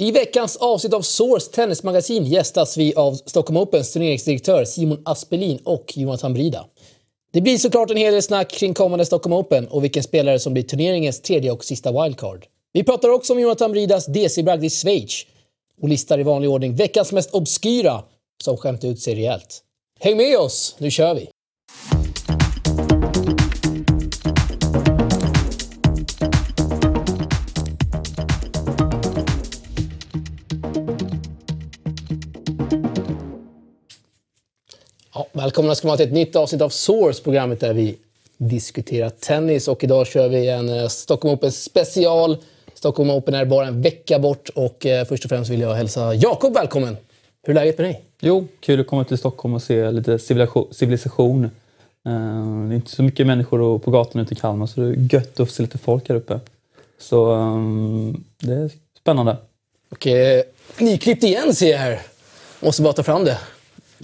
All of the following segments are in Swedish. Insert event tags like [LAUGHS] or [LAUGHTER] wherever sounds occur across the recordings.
I veckans avsnitt av Source Tennismagasin gästas vi av Stockholm Opens turneringsdirektör Simon Aspelin och Jonathan Brida. Det blir såklart en hel del snack kring kommande Stockholm Open och vilken spelare som blir turneringens tredje och sista wildcard. Vi pratar också om Jonathan Bridas DC-bragd i Schweiz och listar i vanlig ordning veckans mest obskyra som skämt ut sig rejält. Häng med oss, nu kör vi! Välkomna ska man till ett nytt avsnitt av Source, programmet där vi diskuterar tennis. Och idag kör vi en eh, Stockholm Open special. Stockholm Open är bara en vecka bort och eh, först och främst vill jag hälsa Jakob välkommen. Hur är läget med dig? Jo, kul att komma till Stockholm och se lite civilisation. Eh, det är inte så mycket människor på gatan ute i Kalmar så det är gött att se lite folk här uppe. Så um, det är spännande. Och eh, nyklippt igen ser jag här. Måste bara ta fram det.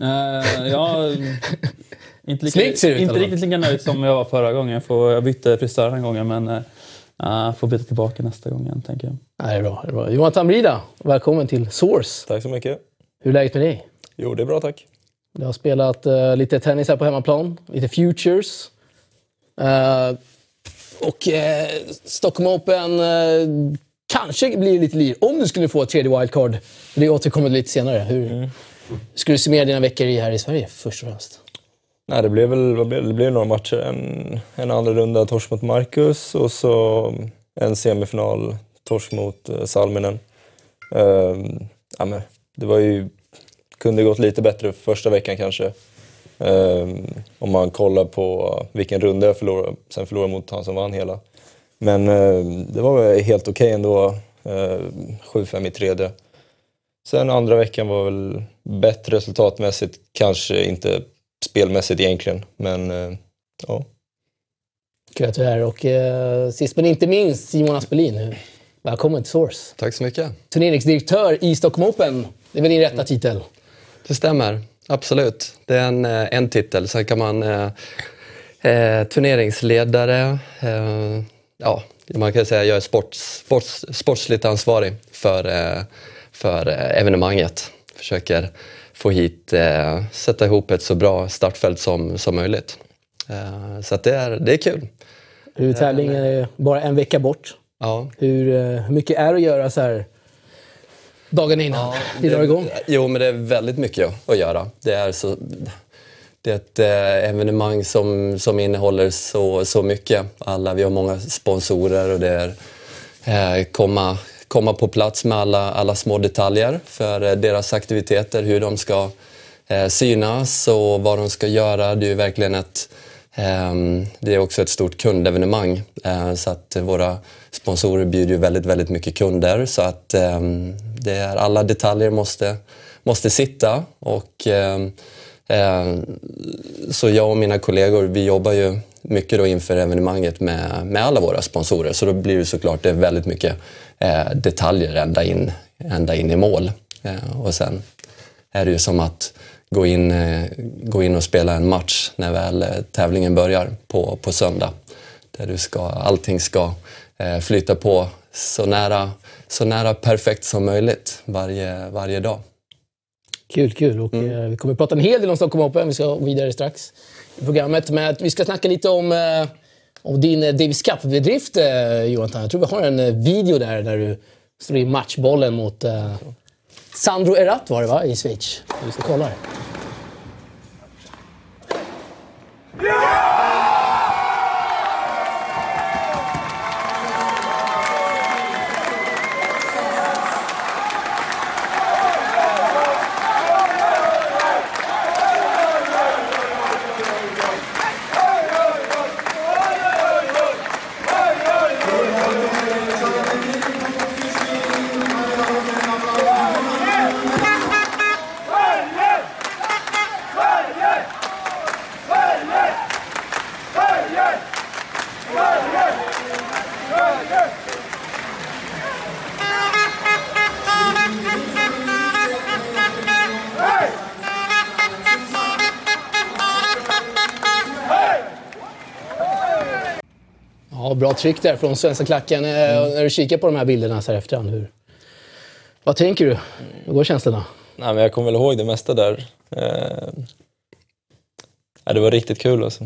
Uh, ja, [LAUGHS] inte, lika, Snyggt ser det ut, inte riktigt lika nöjd som jag var förra gången. Jag, får, jag bytte frisör den gången men uh, jag får byta tillbaka nästa gång igen tänker jag. Nej, det är bra. Det är bra. Jonathan Brida, välkommen till Source. Tack så mycket. Hur är läget med dig? Jo, det är bra tack. Du har spelat eh, lite tennis här på hemmaplan, lite futures. Eh, och eh, Stockholm Open kanske blir lite lir om du skulle få ett tredje wildcard. Det återkommer lite senare. Hur skulle du summera dina veckor i här i Sverige först och främst? Nej, det blev väl vad blev, det? det blev några matcher. En, en andra runda torsk mot Marcus och så en semifinal torsk mot eh, Salminen. Ehm, ja, men det var ju, kunde gått lite bättre första veckan kanske. Ehm, om man kollar på vilken runda jag förlorade, sen förlorade mot han som vann hela. Men ehm, det var väl helt okej ändå. Ehm, 7-5 i tredje. Sen andra veckan var väl bättre resultatmässigt, kanske inte spelmässigt egentligen, men eh, ja. Kul att du är här. Och eh, sist men inte minst Simon Aspelin. Välkommen till Source. Tack så mycket. Turneringsdirektör i Stockholm Open. Det är väl din rätta titel? Det stämmer, absolut. Det är en, eh, en titel. Sen kan man... Eh, eh, turneringsledare. Eh, ja, man kan säga att jag är sports, sports, sportsligt ansvarig för, eh, för eh, evenemanget. Försöker få hit, eh, sätta ihop ett så bra startfält som, som möjligt. Eh, så det, är, det är kul. Hur tävlingen är bara en vecka bort. Ja. Hur, eh, hur mycket är att göra så här dagen innan vi drar igång? Jo, men det är väldigt mycket att göra. Det är, så, det är ett eh, evenemang som, som innehåller så, så mycket. Alla, vi har många sponsorer och det är eh, komma, komma på plats med alla, alla små detaljer för eh, deras aktiviteter, hur de ska eh, synas och vad de ska göra. Det är ju verkligen ett ehm, Det är också ett stort kundevenemang. Eh, så att våra sponsorer bjuder ju väldigt, väldigt mycket kunder. Så att ehm, det är, alla detaljer måste, måste sitta och eh, så jag och mina kollegor vi jobbar ju mycket då inför evenemanget med, med alla våra sponsorer. Så då blir det såklart det är väldigt mycket detaljer ända in, ända in i mål Eh, och sen är det ju som att gå in, eh, gå in och spela en match när väl eh, tävlingen börjar på, på söndag. Där du ska, allting ska eh, flyta på så nära, så nära perfekt som möjligt varje, varje dag. Kul, kul. Och, Mm. eh, vi kommer att prata en hel del om Stockholm Open. Vi ska gå vidare strax i programmet. Men vi ska snacka lite om, eh, om din eh, Davis Cup-bedrift, eh, Jonathan. Jag tror vi har en eh, video där, där du slår in matchbollen mot eh, Sandro Erat var det va, i Schweiz. Vi kollar. Ja, bra tryck där från svenska klacken. Eh, När du kikar på de här bilderna så här efterhand, hur, Vad tänker du? Hur går känslorna? Nej, men jag kommer väl ihåg det mesta där. Eh, det var riktigt kul alltså.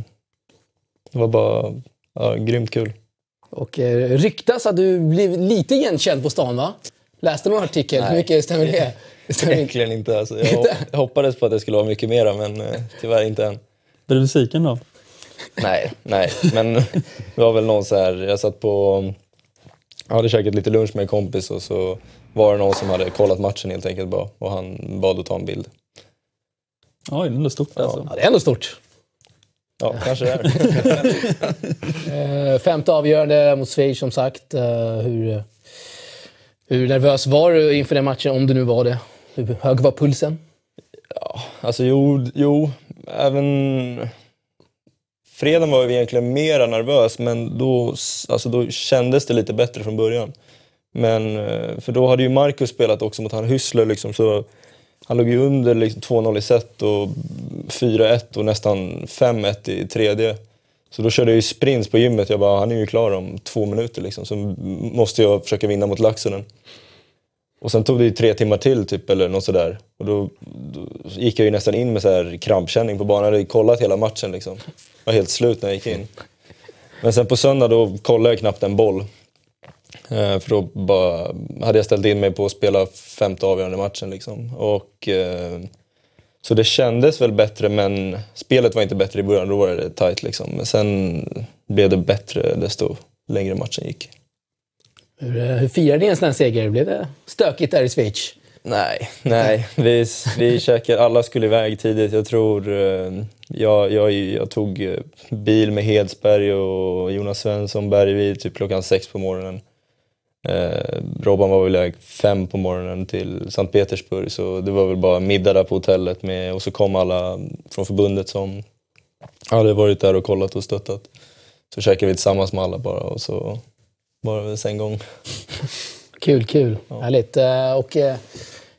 Det var bara ja, grymt kul. Och eh, ryktas att du blev lite igenkänd på stan va? Läste någon artikel? Hur Nej. mycket stämmer det? [LAUGHS] Stämmer inte? Verkligen inte. Alltså. Jag, hop- jag hoppades på att det skulle vara mycket mera, men eh, tyvärr inte än. Blir du besviken då? Nej, nej. Men det var väl någon så här, jag satt på, jag hade käkat lite lunch med en kompis och så var det någon som hade kollat matchen helt enkelt bara och han bad att ta en bild. Oj, det är ändå stort alltså. Ja, det är ändå stort. Ja, kanske det är. [LAUGHS] Eh, femte avgörande mot Schweiz som sagt. Eh, hur, hur nervös var du inför den matchen, om du nu var det? Hur hög var pulsen? Alltså jo, jo, även fredagen var jag egentligen mera nervös men då, alltså, då kändes det lite bättre från början. Men, eh, för då hade ju Marcus spelat också mot han Hyssler liksom, så han låg ju under liksom 2-0 i set och 4-1 och nästan 5-1 i tredje. Så då körde jag ju sprints på gymmet. Jag bara, han är ju klar om två minuter liksom. Så måste jag försöka vinna mot Laxonen. Och sen tog det ju tre timmar till typ eller något sådär. Och då, då gick jag ju nästan in med så här krampkänning på banan. Jag hade kollat hela matchen liksom. Jag var helt slut när jag gick in. Men sen på söndag då kollade jag knappt en boll. Eh, för då bara hade jag ställt in mig på att spela femte avgörande matchen liksom. Och, eh, så det kändes väl bättre men spelet var inte bättre i början. Då var det tight liksom. Men sen blev det bättre desto längre matchen gick. Hur, eh, hur firade ni en sån här seger? Blev det stökigt där i Schweiz? Nej, nej. Vi, vi käkade, alla skulle iväg tidigt. Jag tror, eh, jag, jag, jag tog eh, bil med Hedsberg och Jonas Svensson Bergvid typ klockan sex på morgonen. Eh, Robban var väl iväg fem på morgonen till Sankt Petersburg så det var väl bara middag där på hotellet med, och så kom alla från förbundet som hade varit där och kollat och stöttat. Så käkade vi tillsammans med alla bara och så var det väl sen gång. Kul, kul. Härligt. Eh, Och, eh,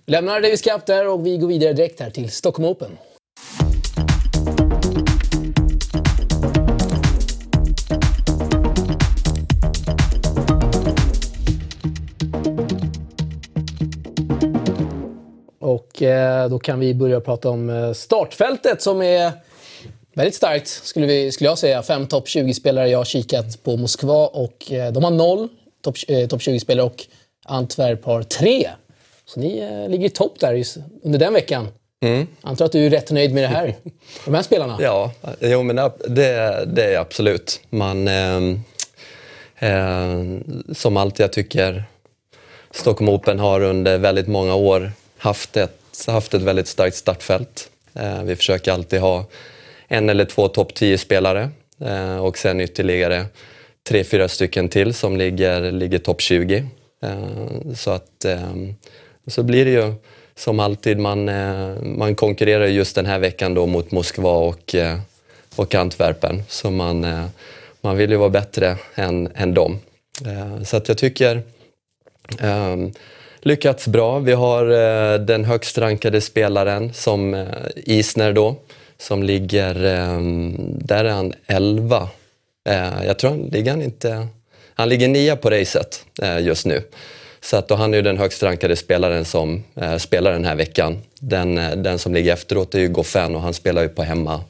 lämnar Davis Cup där och vi går vidare direkt här till Stockholm Open. Och eh, då kan vi börja prata om eh, startfältet som är väldigt starkt skulle, vi, skulle jag säga. Fem topp 20-spelare. Jag har kikat på Moskva och eh, de har noll topp eh, top 20-spelare och Antwerp har tre. Så ni eh, ligger i topp där just under den veckan. Antar att du är rätt nöjd med det här, [LAUGHS] de här spelarna? Ja, jo, men det, det är absolut. Man, eh, eh, som alltid jag tycker Stockholm Open har under väldigt många år haft ett, haft ett väldigt starkt startfält. Eh, vi försöker alltid ha en eller två topp 10-spelare eh, och sen ytterligare tre, fyra stycken till som ligger, ligger topp 20. Eh, så att eh, så blir det ju som alltid, man, eh, man konkurrerar just den här veckan då mot Moskva och, eh, och Antwerpen. Så man, eh, man vill ju vara bättre än, än dem. Eh, Så att jag tycker Um, lyckats bra. Vi har eh, den högst rankade spelaren som eh, Isner då, som ligger, ehm, där är han 11. Eh, jag tror han ligger han inte, han ligger nia på racet eh, just nu. Så att då han är ju den högst rankade spelaren som eh, spelar den här veckan. Den, eh, den som ligger efteråt är ju Goffin och han spelar ju på hemma,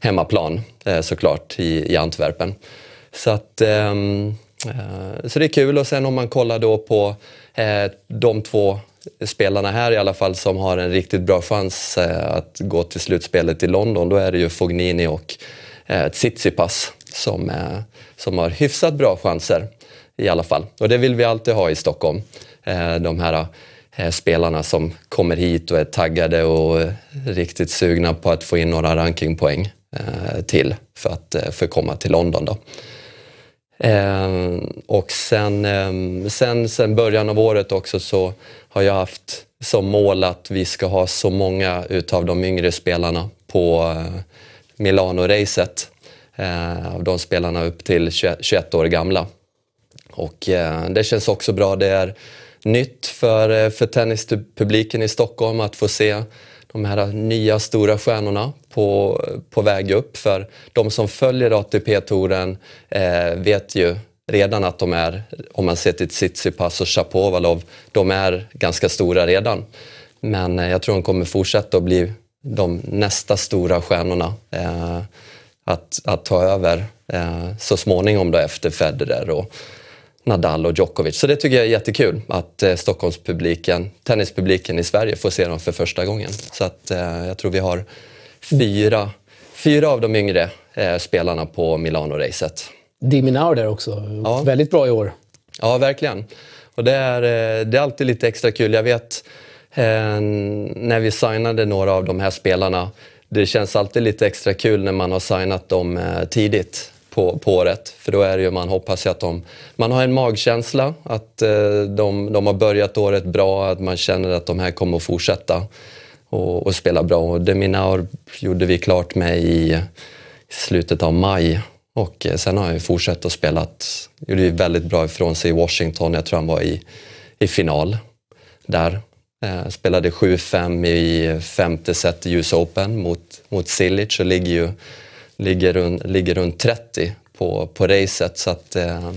hemmaplan eh, såklart i, i Antwerpen. Så att ehm, Eh, Så det är kul och sen om man kollar då på eh, de två spelarna här i alla fall som har en riktigt bra chans eh, att gå till slutspelet i London. Då är det ju Fognini och eh, Tsitsipas som, eh, som har hyfsat bra chanser i alla fall. Och det vill vi alltid ha i Stockholm. Eh, De här eh, spelarna som kommer hit och är taggade och eh, riktigt sugna på att få in några rankingpoäng eh, till för att eh, få komma till London. Då. Eh, och sen, eh, sen, sen början av året också så har jag haft som mål att vi ska ha så många utav de yngre spelarna på eh, Milano-racet. Eh, av de spelarna upp till 21, 21 år gamla. Och eh, det känns också bra. Det är nytt för, eh, för tennispubliken i Stockholm att få se de här nya stora stjärnorna på, på väg upp. För de som följer ATP-touren eh, vet ju redan att de är, om man ser till Tsitsipas och Shapovalov, de är ganska stora redan. Men eh, jag tror de kommer fortsätta att bli de nästa stora stjärnorna eh, att, att ta över eh, så småningom då efter Federer och Nadal och Djokovic. Så det tycker jag är jättekul att eh, Stockholmspubliken, tennispubliken i Sverige får se dem för första gången. Så att eh, jag tror vi har fyra, fyra av de yngre eh, spelarna på Milano-racet. Diminaur där också. Ja. Väldigt bra i år. Ja, verkligen. Och det är, eh, det är alltid lite extra kul. Jag vet eh, när vi signade några av de här spelarna, det känns alltid lite extra kul när man har signat dem eh, tidigt på, på året. För då är det ju, man hoppas ju att de... Man har en magkänsla att eh, de, de har börjat året bra, att man känner att de här kommer att fortsätta och, och spela bra. Och Deminaur gjorde vi klart med i, slutet av maj. Och eh, sen har han ju fortsatt och spelat, gjorde ju väldigt bra ifrån sig i Washington. Jag tror han var i, i final där. Eh, spelade 7-5 i femte set i US Open mot, mot Silic och ligger ju ligger, runt, ligger runt 30 på, på racet. Så att, eh,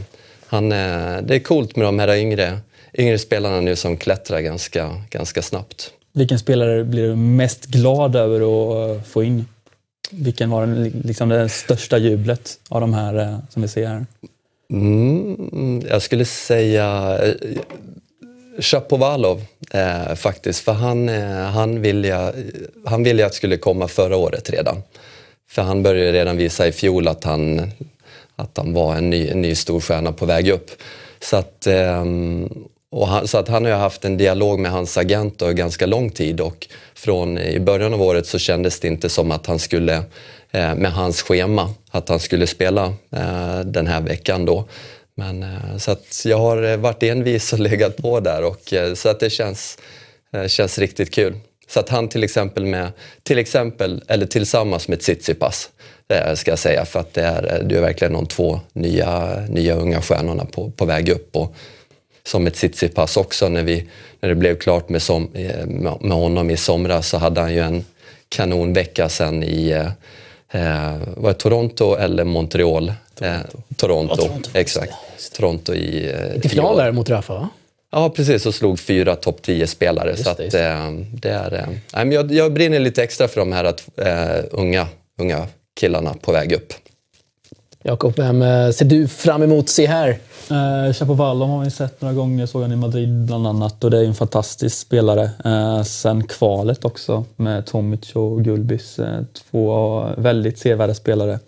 han, eh, det är coolt med de här yngre, yngre spelarna nu som klättrar ganska, ganska snabbt. Vilken spelare blir du mest glad över att eh, få in? Vilken var den, liksom det största jublet av de här eh, som vi ser här? Mm, jag skulle säga Shapovalov eh, faktiskt, för han, eh, han, ville jag, han ville jag skulle komma förra året redan. För han började redan visa i fjol att han, att han var en ny, en ny storstjärna på väg upp. Så att, ehm, och han, så att han har haft en dialog med hans agent under ganska lång tid och från i början av året så kändes det inte som att han skulle, eh, med hans schema, att han skulle spela eh, den här veckan då. Men, eh, så att jag har varit envis och [LAUGHS] legat på där och så att det känns, känns riktigt kul. Så att han till exempel med, till exempel, eller tillsammans med Tsitsipas, ska jag säga, för att det är, det är verkligen de två nya, nya unga stjärnorna på, på väg upp. Och som ett Tsitsipas också, när, vi, när det blev klart med, som, med honom i somras så hade han ju en kanonvecka sen i eh, var det Toronto eller Montreal? Toronto. Eh, Toronto, ja, Toronto. exakt. Toronto i... Eh, I final där mot Rafa va? Ja, precis. Och slog fyra topp 10-spelare. Så att, eh, det är, eh, jag, jag brinner lite extra för de här att, eh, unga, unga killarna på väg upp. Jakob, vem eh, ser du fram emot att se här? Eh, Chapovalov har vi sett några gånger, såg han i Madrid bland annat och det är en fantastisk spelare. Eh, sen kvalet också med Tomic och Gulbis, eh, två väldigt sevärda spelare.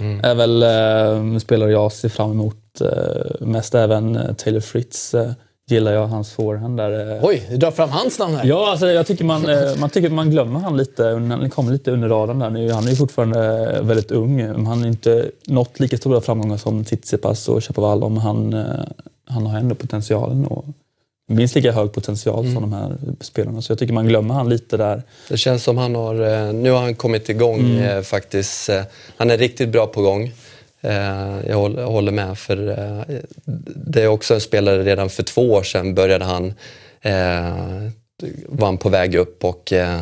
Mm. är väl eh, spelare jag ser fram emot eh, mest, även Taylor Fritz eh, gillar jag hans forehand där. Eh. Oj, du drar fram hans namn här. Ja, alltså, jag tycker man, eh, man tycker man glömmer han lite. Han kommer lite under radarn där nu. Han är ju fortfarande eh, väldigt ung. Han har inte nått lika stora framgångar som Tsitsipas och Chapovalov, men han, han har ändå potentialen. Och minst lika hög potential mm. som de här spelarna. Så jag tycker man glömmer han lite där. Det känns som han har... Nu har han kommit igång mm. faktiskt. Han är riktigt bra på gång. Eh, jag håller med, för eh, det är också en spelare, redan för två år sedan började han, eh, var han på väg upp och eh,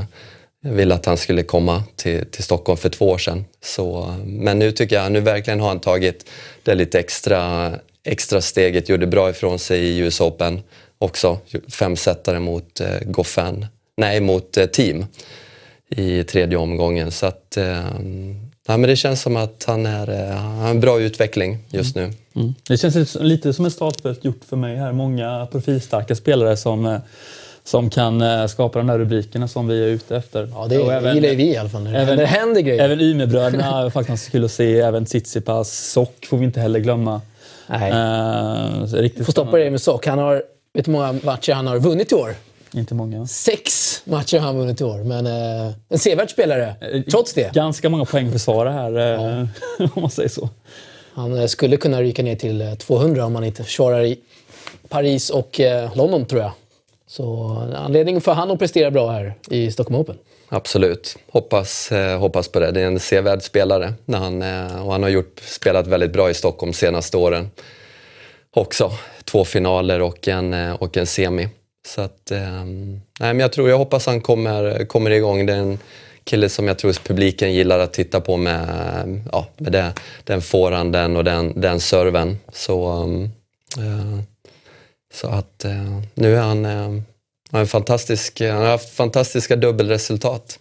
ville att han skulle komma till, till Stockholm för två år sedan. Så, men nu tycker jag, nu verkligen har han tagit det lite extra, extra steget, gjorde bra ifrån sig i US Open också. Femsetare mot eh, Goffin, nej mot eh, Team i tredje omgången. Så att, eh, Ja, men det känns som att han är, eh, han har en bra utveckling just nu. Mm. Det känns lite som ett startfält gjort för mig här. Många profilstarka spelare som, eh, som kan eh, skapa de där rubrikerna som vi är ute efter. Ja, det och även, gillar vi i alla fall. När även, det händer grejer. Även Ymerbröderna är faktiskt kul att se. Även Tsitsipas. Sock får vi inte heller glömma. Nej. Uh, riktigt får stoppa det med Sock. Han har, vet du hur många matcher han har vunnit i år? Inte många. Sex matcher har han vunnit i år, men eh, en sevärd spelare eh, trots det. Ganska många poäng att försvara här, eh, ja. [LAUGHS] om man säger så. Han eh, skulle kunna ryka ner till 200 om han inte försvarar i Paris och eh, London, tror jag. Så anledning för han att prestera bra här i Stockholm Open. Absolut. Hoppas, eh, hoppas på det. Det är en sevärd spelare. När han, eh, och han har gjort, spelat väldigt bra i Stockholm de senaste åren. Också. Två finaler och en, och en semi. Så att, eh, nej, men jag tror, jag hoppas han kommer, kommer igång. Det är en kille som jag tror publiken gillar att titta på med, ja, med det, den forehanden och den, den serven. Så, ehm, eh, så att eh, nu är han, uh, en fantastisk, han har haft fantastiska dubbelresultat.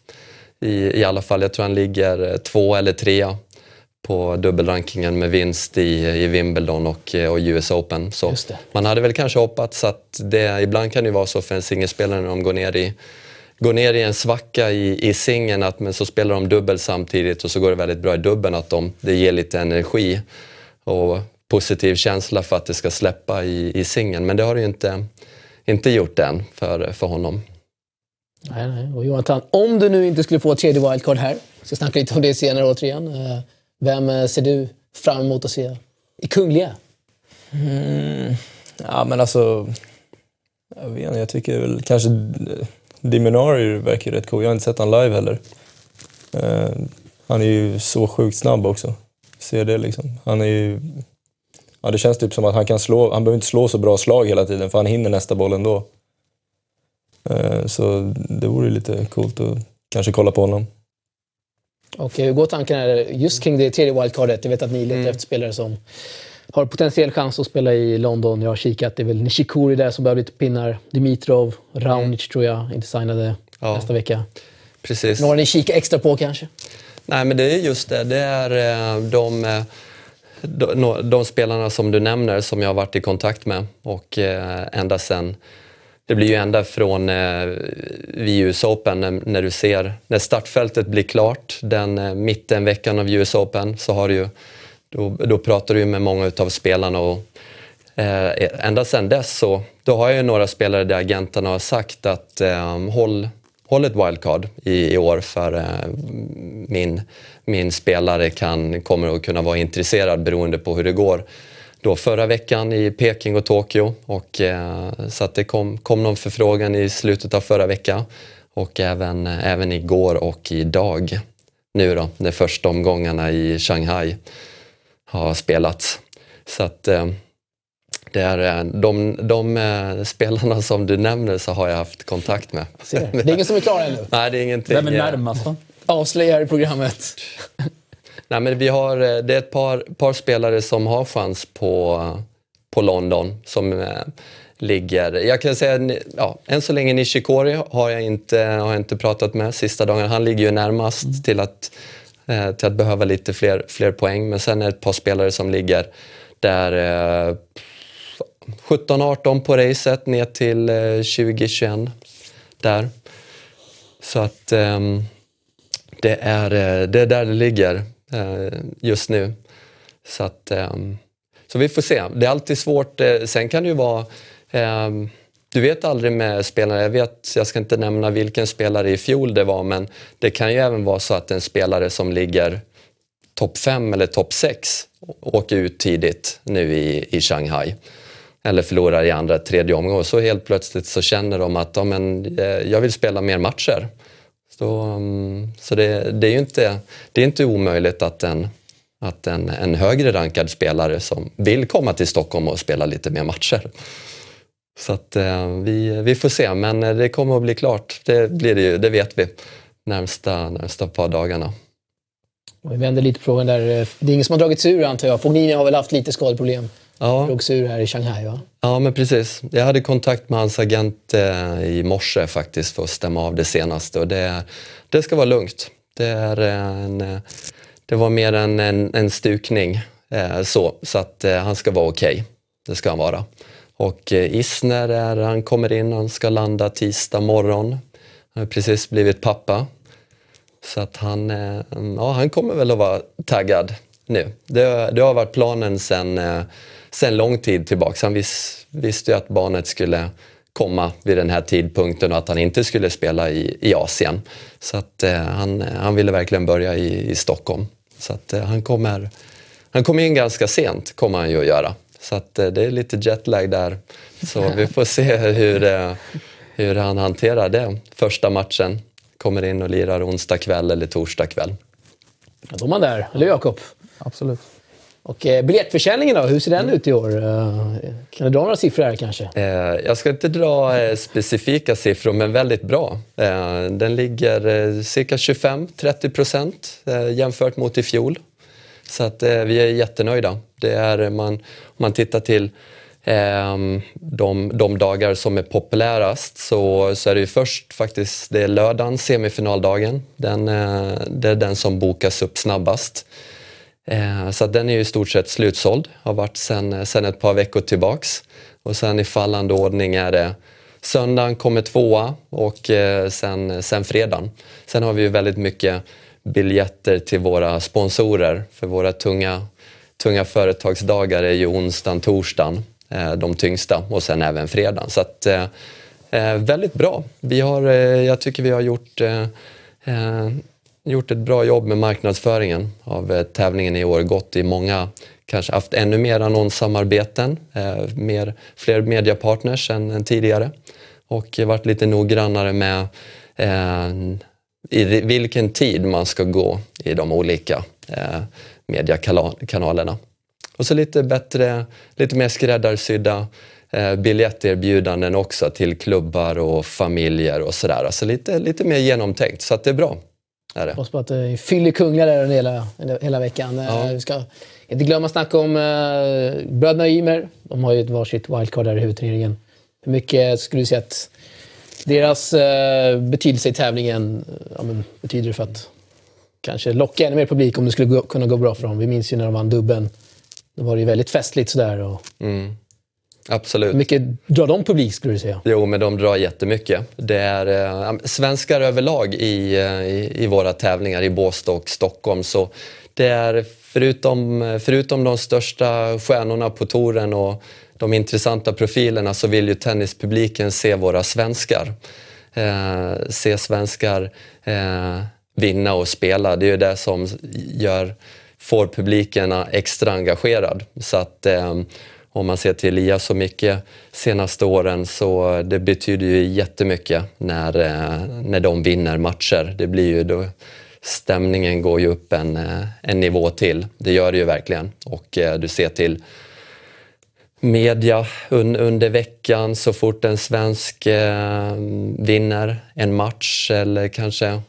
I, I alla fall, jag tror han ligger eh, två eller trea på dubbelrankingen med vinst i, i Wimbledon och, och US Open. Så man hade väl kanske hoppats att det, ibland kan det vara så för en singelspelare när de går ner i går ner i en svacka i, i singeln, att, men så spelar de dubbel samtidigt och så går det väldigt bra i dubbeln, att de, det ger lite energi och positiv känsla för att det ska släppa i, i singeln. Men det har det ju inte, inte gjort än för, för honom. Nej, nej. Och Jonathan, om du nu inte skulle få ett tredje wildcard här, ska snacka lite om det senare återigen. Vem eh, ser du fram emot att se i Kungliga? Mm, ja, men alltså... Jag vet inte, jag tycker väl kanske eh, Diminari verkar rätt cool. Jag har inte sett han live heller. Uh, han är ju så sjukt snabb också. Ser det liksom. Han är ju... Ja, det känns typ som att han kan slå... Han behöver inte slå så bra slag hela tiden för han hinner nästa boll ändå. Uh, så det vore lite coolt att kanske kolla på honom. Och hur går tankarna just kring det tredje wildcardet? Jag vet att ni letar mm. efter spelare som har potentiell chans att spela i London. Jag har kikat. Det är väl Nishikori där som behöver lite pinnar. Dimitrov, Raonic mm. tror jag inte signade ja. nästa vecka. Precis. Några ni kikar extra på kanske? Nej, men det är just det. Det är eh, de, eh, de, de spelarna som du nämner som jag har varit i kontakt med och eh, ända sen det blir ju ända från eh, vid US Open när, när, du ser när startfältet blir klart den eh, mitten veckan av US Open så har du ju då, då pratar du med många av spelarna och eh, e, ända sedan dess så då har jag ju några spelare där agenterna har sagt att eh, håll, håll ett wildcard i, i år för eh, min, min spelare kan, kommer att kunna vara intresserad beroende på hur det går då förra veckan i Peking och Tokyo. Och, eh, så att det kom, kom någon förfrågan i slutet av förra veckan och även, även igår och idag nu då, de första omgångarna i Shanghai har spelats. Så att eh, det är eh, de, de eh, spelarna som du nämner så har jag haft kontakt med. Det är ingen som är klar ännu? [LAUGHS] Nej, det är ingenting. Vem är närmast då? Avslöjar i programmet. [LAUGHS] Nej, men vi har, det är ett par, par spelare som har chans på, på London som ligger... Jag kan säga, ja, än så länge Nishikori har jag inte, har jag inte pratat med sista dagen. Han ligger ju närmast mm. till att eh, till att behöva lite fler, fler poäng. Men sen är det ett par spelare som ligger där eh, 17-18 på racet ner till eh, 20-21 där. Så att eh, det, är, eh, det är där det ligger eh, Eh, just nu. Så att ehm, så vi får se. Det är alltid svårt. Eh, sen kan det ju vara ehm, du vet aldrig med spelare, jag vet, jag ska inte nämna vilken spelare i fjol det var, men det kan ju även vara så att en spelare som ligger topp 5 eller topp 6 åker ut tidigt nu i, i Shanghai eller förlorar i andra, tredje omgången. Så helt plötsligt så känner de att ja, men, eh, jag vill spela mer matcher. Så, um, så det, det, är ju inte, det är inte omöjligt att en, att en, en högre rankad spelare som vill komma till Stockholm och spela lite mer matcher så att, eh, vi, vi får se, men eh, det kommer att bli klart. Det blir det ju, det vet vi, närmsta, närmsta par dagarna. vi vänder lite på frågan där. Det är ingen som har dragit sig ur antar jag. Fognini har väl haft lite skadeproblem? Ja. Drog sig ur här i Shanghai va? Ja men precis. Jag hade kontakt med hans agent eh, i morse faktiskt för att stämma av det senaste och det, det ska vara lugnt. Det, är en, eh, det var mer en, en, en stukning eh, så, så att eh, han ska vara okej. Okay. Det ska han vara. Och eh, Isner är, han kommer in, han ska landa tisdag morgon. Han har precis blivit pappa. Så att han, eh, ja, han kommer väl att vara taggad nu. Det, det har varit planen sen, eh, sen lång tid tillbaka. Han vis, visste ju att barnet skulle komma vid den här tidpunkten och att han inte skulle spela i, i Asien. Så att eh, han, han ville verkligen börja i, i Stockholm. Så att eh, han kommer, han kommer in ganska sent, kommer han ju att göra. Så att, eh, det är lite jetlag där. Så vi får se hur, eh, hur han hanterar det. Första matchen kommer in och lirar onsdag kväll eller torsdag kväll. Ja, då är man där, eller Jakob? Absolut. Och eh, biljettförsäljningen då, hur ser den ut i år? Eh, kan du dra några siffror här kanske? Eh, jag ska inte dra eh, specifika siffror, men väldigt bra. Eh, den ligger eh, cirka 25-30 procent eh, jämfört mot i fjol. Så att eh, vi är jättenöjda. Det är, man, om man tittar till ehm, de, de dagar som är populärast så, så är det ju först faktiskt det är lördagen, semifinaldagen. Den, eh, det är den som bokas upp snabbast. Eh, så den är ju i stort sett slutsåld, har varit sen, eh, sen ett par veckor tillbaks. Och sen i fallande ordning är det söndagen kommer tvåa och eh, sen, sen fredagen. Sen har vi ju väldigt mycket biljetter till våra sponsorer för våra tunga, tunga företagsdagar är ju onsdagen, torsdagen eh, de tyngsta och sen även fredagen. Så att, eh, eh väldigt bra. Vi har, eh, jag tycker vi har gjort eh, eh gjort ett bra jobb med marknadsföringen av eh, tävlingen i år. Gått i många, kanske haft ännu mer annonssamarbeten, eh, mer, fler mediapartners än, än tidigare. Och varit lite noggrannare med eh, i vilken tid man ska gå i de olika eh, mediekanalerna. Och så lite bättre, lite mer skräddarsydda eh, biljetterbjudanden också till klubbar och familjer och sådär. Alltså lite, lite mer genomtänkt, så att det är bra. Är det. Hoppas på att det är fyllekungar där hela, hela veckan. Ja. Vi ska inte glömma snacka om uh, bröderna Ymer. De har ju ett varsitt wildcard där i huvudturneringen. Hur mycket skulle du säga att deras uh, betydelse i tävlingen ja, men, betyder för att kanske locka ännu mer publik om det skulle gå, kunna gå bra för dem? Vi minns ju när de vann dubben. Då var det ju väldigt festligt sådär. Och... Mm. Absolut. Mycket drar de publik skulle du säga? Jo, men de drar jättemycket. Det är eh, svenskar överlag i, eh, i, i, våra tävlingar i Båstad och Stockholm. Så det är förutom, förutom de största stjärnorna på touren och de intressanta profilerna så vill ju tennispubliken se våra svenskar. Eh, se svenskar eh, vinna och spela. Det är ju det som gör, får publiken extra engagerad. Så att, eh, om man ser till Elias och Micke senaste åren så det betyder ju jättemycket när, eh, när de vinner matcher. Det blir ju då, stämningen går ju upp en, eh, en nivå till. Det gör det ju verkligen. Och eh, du ser till media un, under veckan så fort en svensk eh, vinner en match eller kanske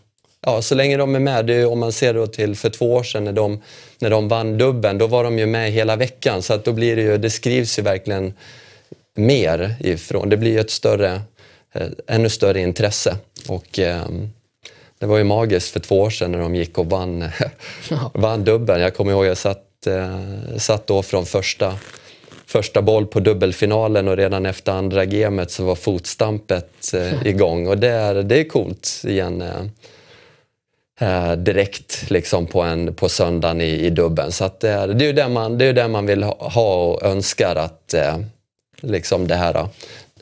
Ja, så länge de är med. Det är, om man ser då till för två år sedan när de, när de vann dubben, då var de ju med hela veckan. Så att då blir det ju, det skrivs ju verkligen mer ifrån. Det blir ju ett större, eh, ännu större intresse. Och eh, det var ju magiskt för två år sedan när de gick och vann, [LAUGHS] vann dubben. Jag kommer ihåg, jag satt, eh, satt då från första första boll på dubbelfinalen och redan efter andra gamet så var fotstampet eh, [LAUGHS] igång. Och det är, det är coolt igen. Eh, eh, direkt liksom på, en, på söndagen i, i dubben. Så att, eh, det är ju det man, det är det man vill ha och önskar att eh, liksom det här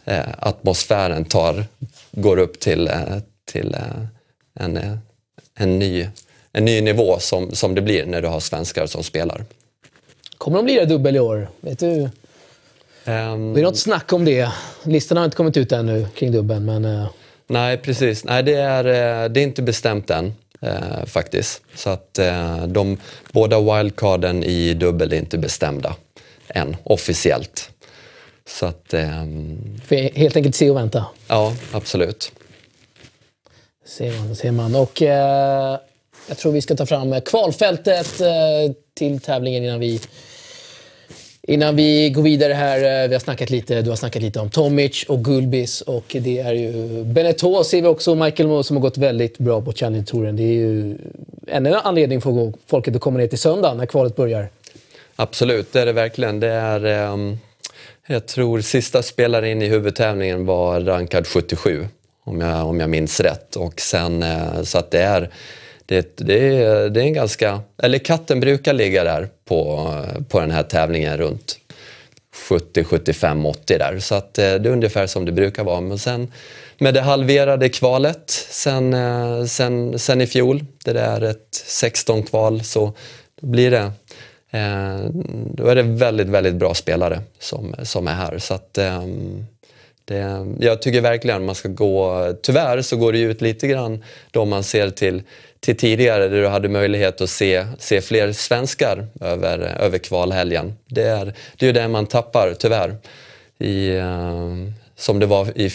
eh, atmosfären tar, går upp till, eh, till en, en, ny, en ny nivå som, som det blir när du har svenskar som spelar. Kommer de lira dubbel i år? Vet du? Um, det är något snack om det. Listan har inte kommit ut ännu kring dubbeln, men... Nej, precis. Nej, det är, det är inte bestämt än eh, faktiskt. Så att eh, de båda wildcarden i dubbel är inte bestämda än officiellt. Så att... Eh, helt enkelt se och vänta? Ja, absolut. Ser man, ser man. Och eh, jag tror vi ska ta fram kvalfältet eh, till tävlingen innan vi Innan vi går vidare här, eh, vi har snackat lite, du har snackat lite om Tomic och Gulbis och det är ju Beneteau ser vi också, Michael Moe som har gått väldigt bra på Challenger-touren. Det är ju ännu en anledning för folket att komma ner till söndag när kvalet börjar. Absolut, det är det verkligen. Det är, um, jag tror sista spelaren in i huvudtävlingen var rankad 77 om jag, om jag minns rätt. Och sen, uh, så att det är det, det, är, det är en ganska... Eller katten brukar ligga där på, på den här tävlingen runt 70, 75, 80 där. Så att eh, det är ungefär som det brukar vara. Men sen med det halverade kvalet sen, eh, sen, sen i fjol, det är ett 16 kval, så då blir det eh, då är det väldigt, väldigt bra spelare som, som är här. Så att, ehm, Det, jag tycker verkligen man ska gå, tyvärr så går det ut lite grann då man ser till, till tidigare där du hade möjlighet att se, se fler svenskar över, över kvalhelgen. Det är, det är ju det man tappar tyvärr. I, uh, som det var i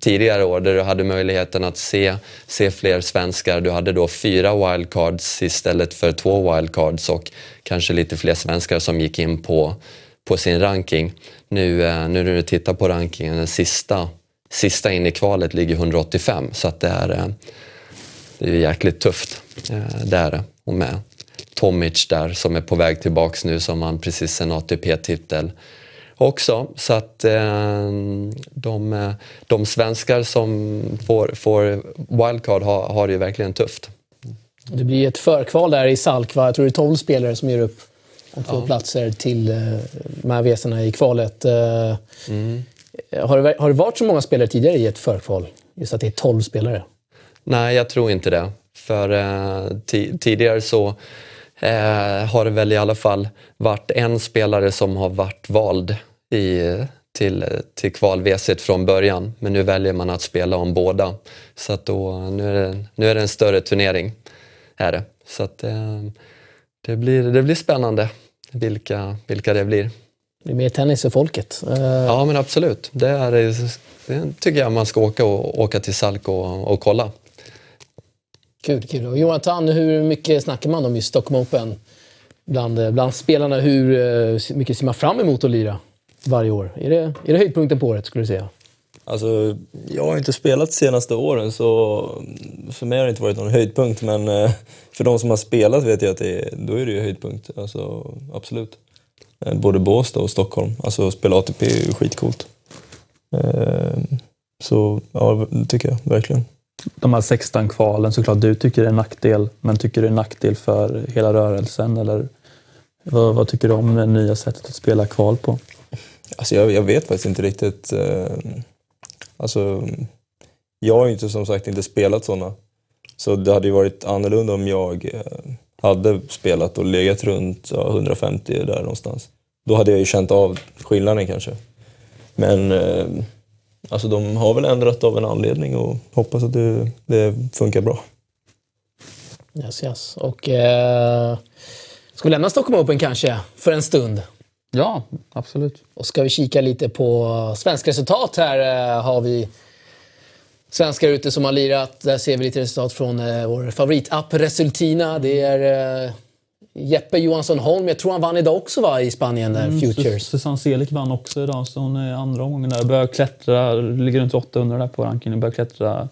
tidigare år där du hade möjligheten att se, se fler svenskar. Du hade då fyra wildcards istället för två wildcards och kanske lite fler svenskar som gick in på, på sin ranking. Nu, eh, nu när du tittar på rankingen, den sista, sista in i kvalet ligger 185 så att det är, eh, det är jäkligt tufft. Eh, det är det. Och med Tomic där som är på väg tillbaks nu som han precis en ATP-titel också. Så att eh, de, de svenskar som får, får wildcard har, har det ju verkligen tufft. Det blir ett förkval där i Salk, Jag tror det är 12 spelare som ger upp om två ja. platser till eh, de här vesorna i kvalet. Eh, mm. har, det, har det varit så många spelare tidigare i ett förkval? Just att det är 12 spelare? Nej, jag tror inte det. För eh, tidigare så eh, har det väl i alla fall varit en spelare som har varit vald i, till, till kval-WC från början. Men nu väljer man att spela om båda. Så att då, nu, är det, nu är det en större turnering. Är det. Så att, eh, det, blir, det blir spännande vilka, vilka det blir. Det är mer tennis för folket. Uh... Ja, men absolut. Det, är, det tycker jag man ska åka, och, åka till Salk och, och kolla. Kul, kul. Och Jonathan, hur mycket snackar man om just Stockholm Open bland, eh, bland spelarna? Hur eh, mycket ser man fram emot att lira varje år? Är det, är det höjdpunkten på året, skulle du säga? Alltså, jag har inte spelat de senaste åren så för mig har det inte varit någon höjdpunkt men eh, för de som har spelat vet jag att det är, då är det ju höjdpunkt. Alltså, absolut. Både Båstad och Stockholm. Alltså spela ATP är ju skitcoolt. Så ja, det tycker jag verkligen. De här 16 kvalen, såklart du tycker det är en nackdel, men tycker du det är en nackdel för hela rörelsen? Eller vad, vad tycker du om det nya sättet att spela kval på? Alltså jag, jag vet faktiskt inte riktigt. Eh, alltså, jag har ju inte som sagt inte spelat sådana. Så det hade ju varit annorlunda om jag eh, hade spelat och legat runt ja, 150 där någonstans. Då hade jag ju känt av skillnaden kanske. Men eh, alltså de har väl ändrat av en anledning och hoppas att det, det funkar bra. Yes, yes. Och eh, ska vi lämna Stockholm Open kanske för en stund? Ja, absolut. Och ska vi kika lite på svenska resultat här eh, har vi svenskar ute som har lirat. Där ser vi lite resultat från eh, vår favoritapp Resultina. Det är eh, Jeppe Johansson Holm. Jag tror han vann idag också va, i Spanien, mm, Futures. Susanne Selig vann också idag, så hon är andra omgången där. Börjar klättra, ligger runt 800 där på rankingen. Börjar klättra.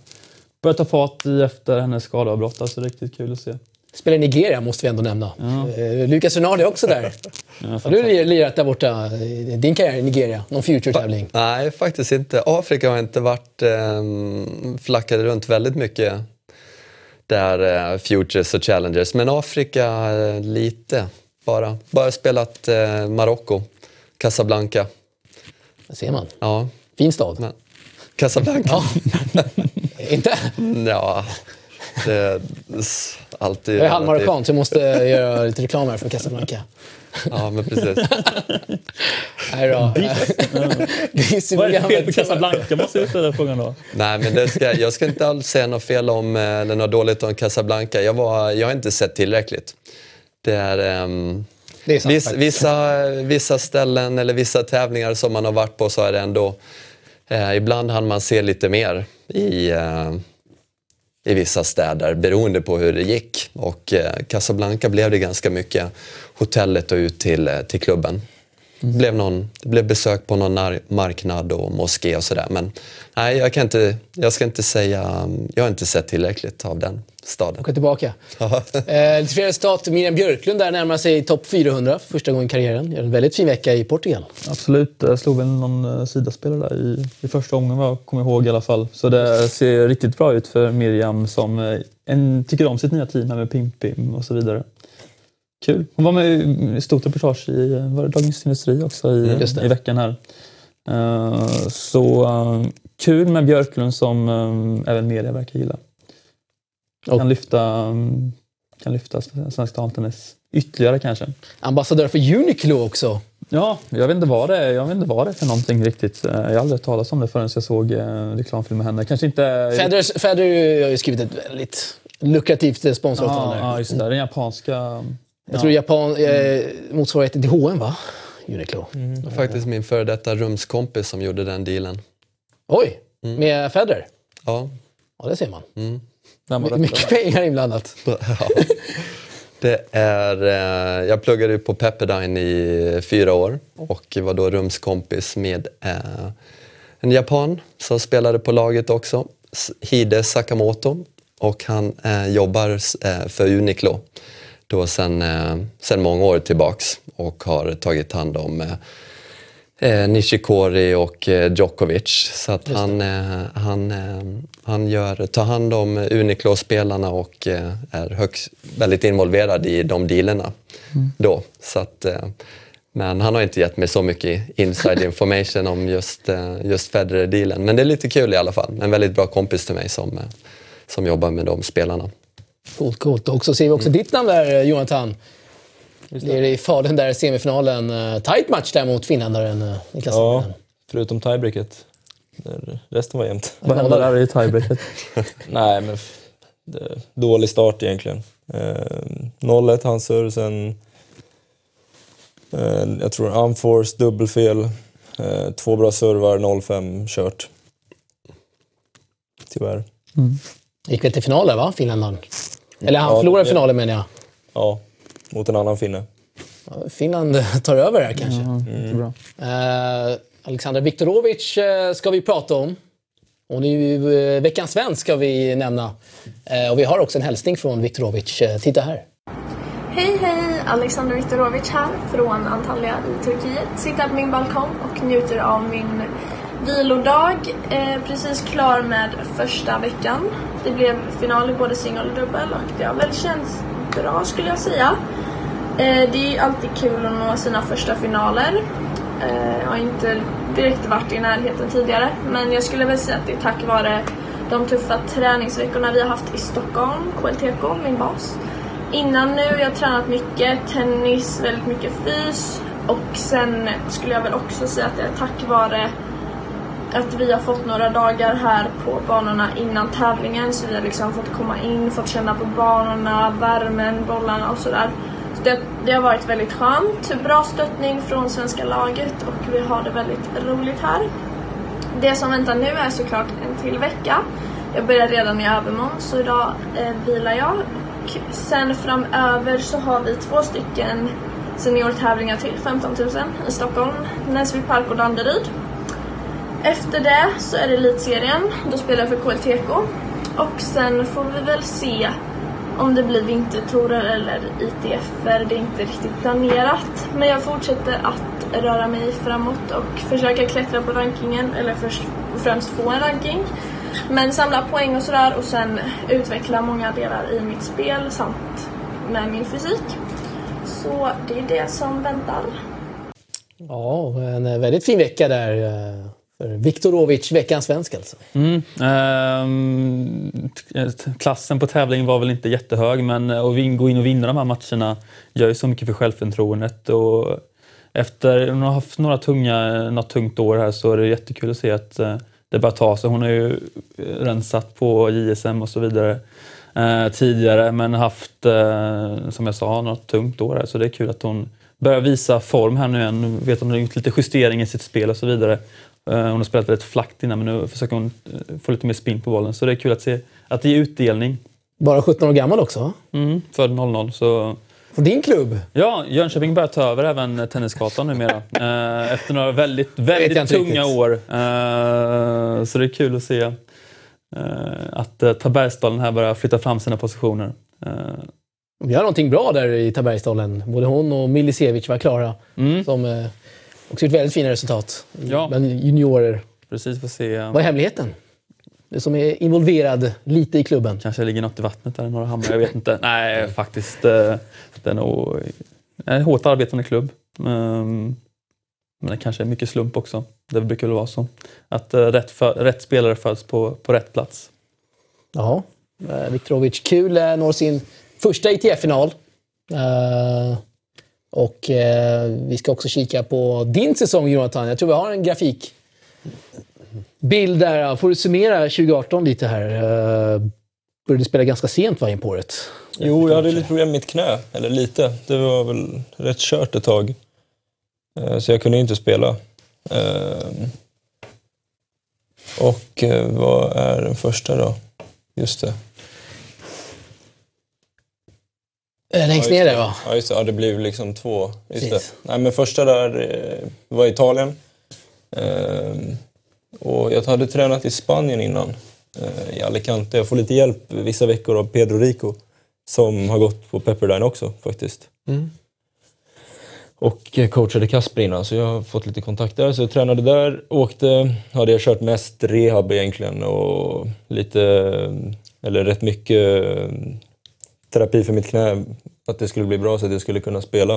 Börjar ta fart efter hennes skadeavbrott. Alltså riktigt kul att se. Spelar i Nigeria måste vi ändå nämna. Ja. Lucas Rinaldi är också där. [LAUGHS] Ja, har du lirat där borta, din karriär i Nigeria? Någon future-tävling? Nej, faktiskt inte. Afrika har inte varit... Eh, flackade runt väldigt mycket där, eh, Futures och Challengers. Men Afrika, eh, lite bara. Bara spelat eh, Marocko, Casablanca. Det ser man. Ja. Fin stad. Men, Casablanca? Ja. [LAUGHS] inte? Ja, det alltid... Jag är halvmarockan så jag måste göra lite reklam här för Casablanca. [LAUGHS] Ja, men precis. Nej då. Vad är det fel på Casablanca? Måste jag ställa frågan då. Nej, men det ska, jag ska inte alls säga något fel om, eller något dåligt om Casablanca. Jag, var, jag har inte sett tillräckligt. Det är... Um, det är sant, vissa, vissa, vissa ställen eller vissa tävlingar som man har varit på så är det ändå... Eh, ibland hann man se lite mer i... Eh, i vissa städer beroende på hur det gick. Och eh, Casablanca blev det ganska mycket hotellet och ut till, eh, till klubben. Mm. Blev någon, det blev besök på någon marknad och moské och sådär. Men nej, jag, kan inte, jag ska inte säga... Jag har inte sett tillräckligt av den staden. Åka tillbaka. [LAUGHS] eh, lite fler resultat. Miriam Björklund där närmar sig topp 400 för första gången i karriären. Gör en väldigt fin vecka i Portugal. Absolut. Jag slog väl någon uh, sidaspelare där i, i första omgången vad jag kommer ihåg i alla fall. Så det ser riktigt bra ut för Miriam som uh, en, tycker om sitt nya team här med Pim Pim och så vidare. Kul. Hon var med i stort reportage i var det Dagens Industri också i, mm, i veckan här. Uh, så uh, kul med Björklund som uh, även media verkar gilla. Kan, oh. lyfta, kan lyfta svensk damtennis ytterligare kanske. Ambassadör för Uniqlo också. Ja, jag vet, inte vad det är. jag vet inte vad det för någonting riktigt. Jag har aldrig hört talas om det förrän jag såg reklamfilm med henne. Kanske inte... Federer, Federer har ju skrivit ett väldigt lukrativt sponsoravtal Ja, ja, just det. Den japanska... Jag tror Japan, eh, motsvarigheten till H&M va? Uniqlo. Det var faktiskt min före detta rumskompis som gjorde den dealen. Oj, med Federer? Ja. Ja, det ser man. Var My- Mycket pengar inblandat. [LAUGHS] Det är, eh, jag pluggade ju på Pepperdine i fyra år och var då rumskompis med eh, en japan som spelade på laget också, Hide Sakamoto. Och han eh, jobbar eh, för Uniqlo då sen, eh, sen många år tillbaks och har tagit hand om eh, eh, Nishikori och eh, Djokovic. Så att han, han, han gör, tar hand om Uniqlo-spelarna och är högst, väldigt involverad i de dealerna. Då. Så att, men han har inte gett mig så mycket inside [LAUGHS] information om just, just Federer-dealen. Men det är lite kul i alla fall. En väldigt bra kompis till mig som, som jobbar med de spelarna. Coolt, coolt. Och så ser vi också ditt namn där, eh, Jonathan. Det är i Falun där semifinalen. Uh, tight match där mot finländaren uh, Niklas Ja, förutom tiebreaket. Resten var jämnt. Vad hände där i [LAUGHS] tiebreaket? [LAUGHS] Nej, men dålig start egentligen. Eh, 0-1 hans serve, sen eh, jag tror unforced, dubbelfel, eh, två bra servar, 0-5 kört. Tyvärr. Gick väl till final där, va? Finländaren. Eller han Ja, förlorade det- finalen menar jag. Ja, mot en annan finne. Finland [LAUGHS] tar över här kanske. Mm. Eh, Alexander Viktorovic eh, ska vi prata om. Och nu uh, veckans svensk ska vi nämna. Eh, och vi har också en hälsning från Viktorovic. Eh, titta här. Hej hej! Alexander Viktorovic här från Antalya i Turkiet. Sitter på min balkong och njuter av min vilodag. Eh, precis klar med första veckan. Det blev final i både singel och dubbel och det har väl känts bra skulle jag säga. Eh, det är alltid kul att nå sina första finaler. Eh, jag har inte direkt varit i närheten tidigare men jag skulle väl säga att det är tack vare de tuffa träningsveckorna vi har haft i Stockholm, KLTK, min bas. Innan nu, jag har tränat mycket, tennis, väldigt mycket fys och sen skulle jag väl också säga att det är tack vare att vi har fått några dagar här på banorna innan tävlingen så vi har liksom fått komma in, fått känna på banorna, värmen, bollarna och sådär. Så det, det har varit väldigt skönt. Bra stöttning från svenska laget och vi har det väldigt roligt här. Det som väntar nu är såklart en till vecka. Jag börjar redan i övermorgon så idag eh, vilar jag. Och sen framöver så har vi två stycken seniortävlingar till, 15 000 i Stockholm, Näsby Park och Danderyd. Efter det så är det Elitserien, då spelar jag för KLTK. Och sen får vi väl se om det blir vintertorer eller ITF-er, det är inte riktigt planerat. Men jag fortsätter att röra mig framåt och försöka klättra på rankingen, eller först och främst få en ranking. Men samla poäng och sådär och sen utveckla många delar i mitt spel samt med min fysik. Så det är det som väntar. Ja, en eh, väldigt fin vecka där eh, Viktorovic, veckans svensk alltså. Mm. ehm, klassen på tävlingen var väl inte jättehög men eh, att gå in och vinna de här matcherna gör ju så mycket för självförtroendet. Och efter hon har haft några tunga, eh, något tungt år här så är det jättekul att se att eh, det börjar ta sig. Hon har ju rensat på JSM och så vidare eh, tidigare men haft, eh, som jag sa, något tungt år här så det är kul att hon börjar visa form här nu igen. Vet hon har gjort lite justeringar i sitt spel och så vidare. Eh, Hon har spelat väldigt flackt innan men nu försöker hon eh, få lite mer spin på bollen. Så det är kul att se att det ger utdelning. Bara 17 år gammal också. Mm, född 00 så... För din klubb. Ja, Jönköping börjar ta över även Tennisgatan numera. Eh, Efter några väldigt, väldigt tunga riktigt. år. Så det är kul att se att Tabergsdalen här börjar flytta fram sina positioner. Vi har någonting bra där i Tabergsdalen. Både hon och Milisevic var klara. Mm. Som också gjort väldigt fina resultat. Ja. Bland juniorer. Precis, får se. Vad är hemligheten? Du som är involverad lite i klubben. Kanske ligger något i vattnet där i Norra Hammar, jag vet inte. [LAUGHS] Nej, faktiskt. eh, Det är nog en hårt arbetande klubb. Ehm, Men det kanske är mycket slump också. Det brukar väl vara så. Att eh, rätt, för, rätt spelare föds på, på rätt plats. Ja, eh, Viktorovic. Kul. eh, Når sin första ITF-final. Eh, och eh, vi ska också kika på din säsong Jonathan. Jag tror vi har en grafik bild där. Får du summera 2018 lite här? Uh, började spela ganska sent va, in på året? Jo, jag hade lite problem med mitt knä. Eller lite. Det var väl rätt kört ett tag. Uh, så jag kunde inte spela. Uh, och vad är den första då? Just det. Längst ner där va? Ja, just det. Ja, det blev liksom två. Just det. Nej, men första där var Italien. Och jag hade tränat i Spanien innan, eh, i Alicante. Jag får lite hjälp vissa veckor av Pedro Rico som har gått på Pepperdine också faktiskt. Mm. Och coachade Kasper innan, så jag har fått lite kontakt där. Så jag tränade där, åkte, hade jag kört mest rehab egentligen och lite, eller rätt mycket terapi för mitt knä. Att det skulle bli bra så att jag skulle kunna spela.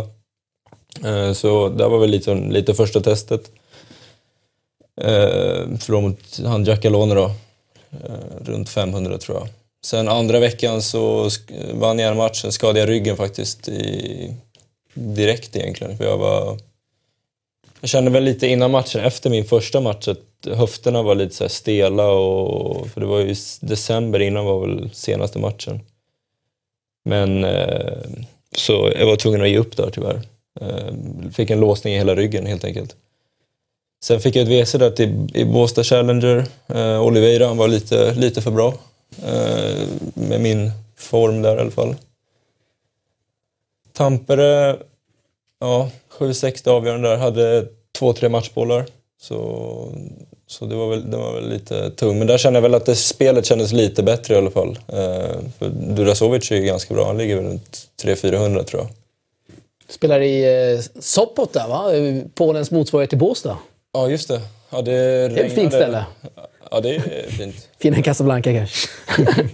Eh, så det var väl lite, lite första testet. Eh, från förlorade mot han Giacalone då. Eh, runt 500 tror jag. Sen andra veckan så vann jag en match, sen skadade jag ryggen faktiskt i, direkt egentligen. För jag, var, jag kände väl lite innan matchen, efter min första match, att höfterna var lite så stela. Och, för det var ju december innan var väl senaste matchen. Men eh, så jag var tvungen att ge upp där tyvärr. Eh, fick en låsning i hela ryggen helt enkelt. Sen fick jag ett WC där till, i Båstad Challenger. Eh, Oliveira han var lite, lite för bra. Eh, med min form där i alla fall. Tampere, ja, 7-6 avgörande där. Hade två, tre matchbollar. Så, så det, var väl, det var väl lite tung. Men där kände jag väl att det, spelet kändes lite bättre i alla fall. Eh, för Durasovic är ju ganska bra. Han ligger väl runt 300-400 tror jag. Spelar i eh, Sopot där va? Polens motsvarighet till Båstad. Ja, just det. Ja, det, det är ett fint ställe. Ja, det är fint. [LAUGHS] Finare än Casablanca kanske? [LAUGHS]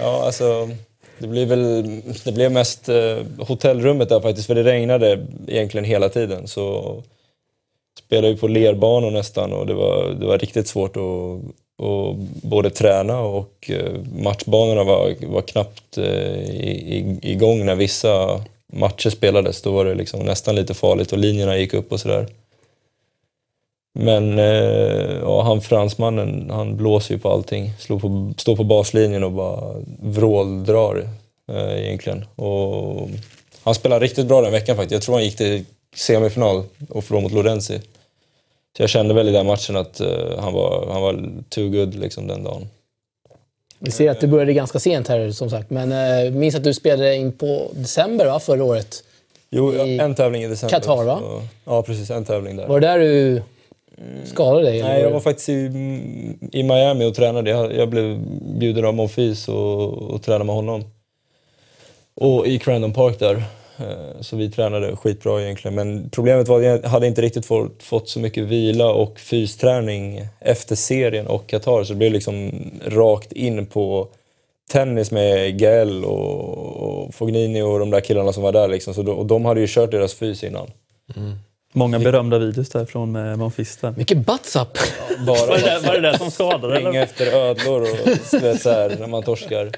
ja, alltså... Det blev väl det blev mest eh, hotellrummet där faktiskt, för det regnade egentligen hela tiden. Så spelade ju på lerbanor nästan och det var, det var riktigt svårt att, att både träna och eh, matchbanorna var, var knappt eh, i, igång när vissa matcher spelades. Då var det liksom nästan lite farligt och linjerna gick upp och sådär. Men eh, ja, han fransmannen, han blåser ju på allting. Slår på, står på baslinjen och bara vråldrar eh, egentligen. Och han spelade riktigt bra den veckan faktiskt. Jag tror han gick till semifinal och förlorade mot Lorenzi. Så jag kände väl i den matchen att uh, han, var, han var too good liksom den dagen. Vi ser att du började ganska sent här som sagt. Men uh, minns att du spelade in på december va, förra året? Jo, I en tävling i december. Qatar va? Så, ja, precis. En tävling där. Var det där du skadade dig? Nej, jag var faktiskt i, i Miami och tränade. Jag, jag blev bjuden av Monfils och, och tränade med honom. Och i Crandon Park där. Eh, så vi tränade skitbra egentligen. Men problemet var att jag hade inte riktigt fått, fått så mycket vila och fysträning efter serien och Qatar. Så det blev liksom rakt in på tennis med Gael och, och Fognini och de där killarna som var där. Liksom. Så då, och de hade ju kört deras fys innan. Mm. Många berömda videos därifrån med Monfisten. Mycket butts up! Bara var, det, var det det som skadade? Ringa efter ödlor och vet, så här, när man torskar.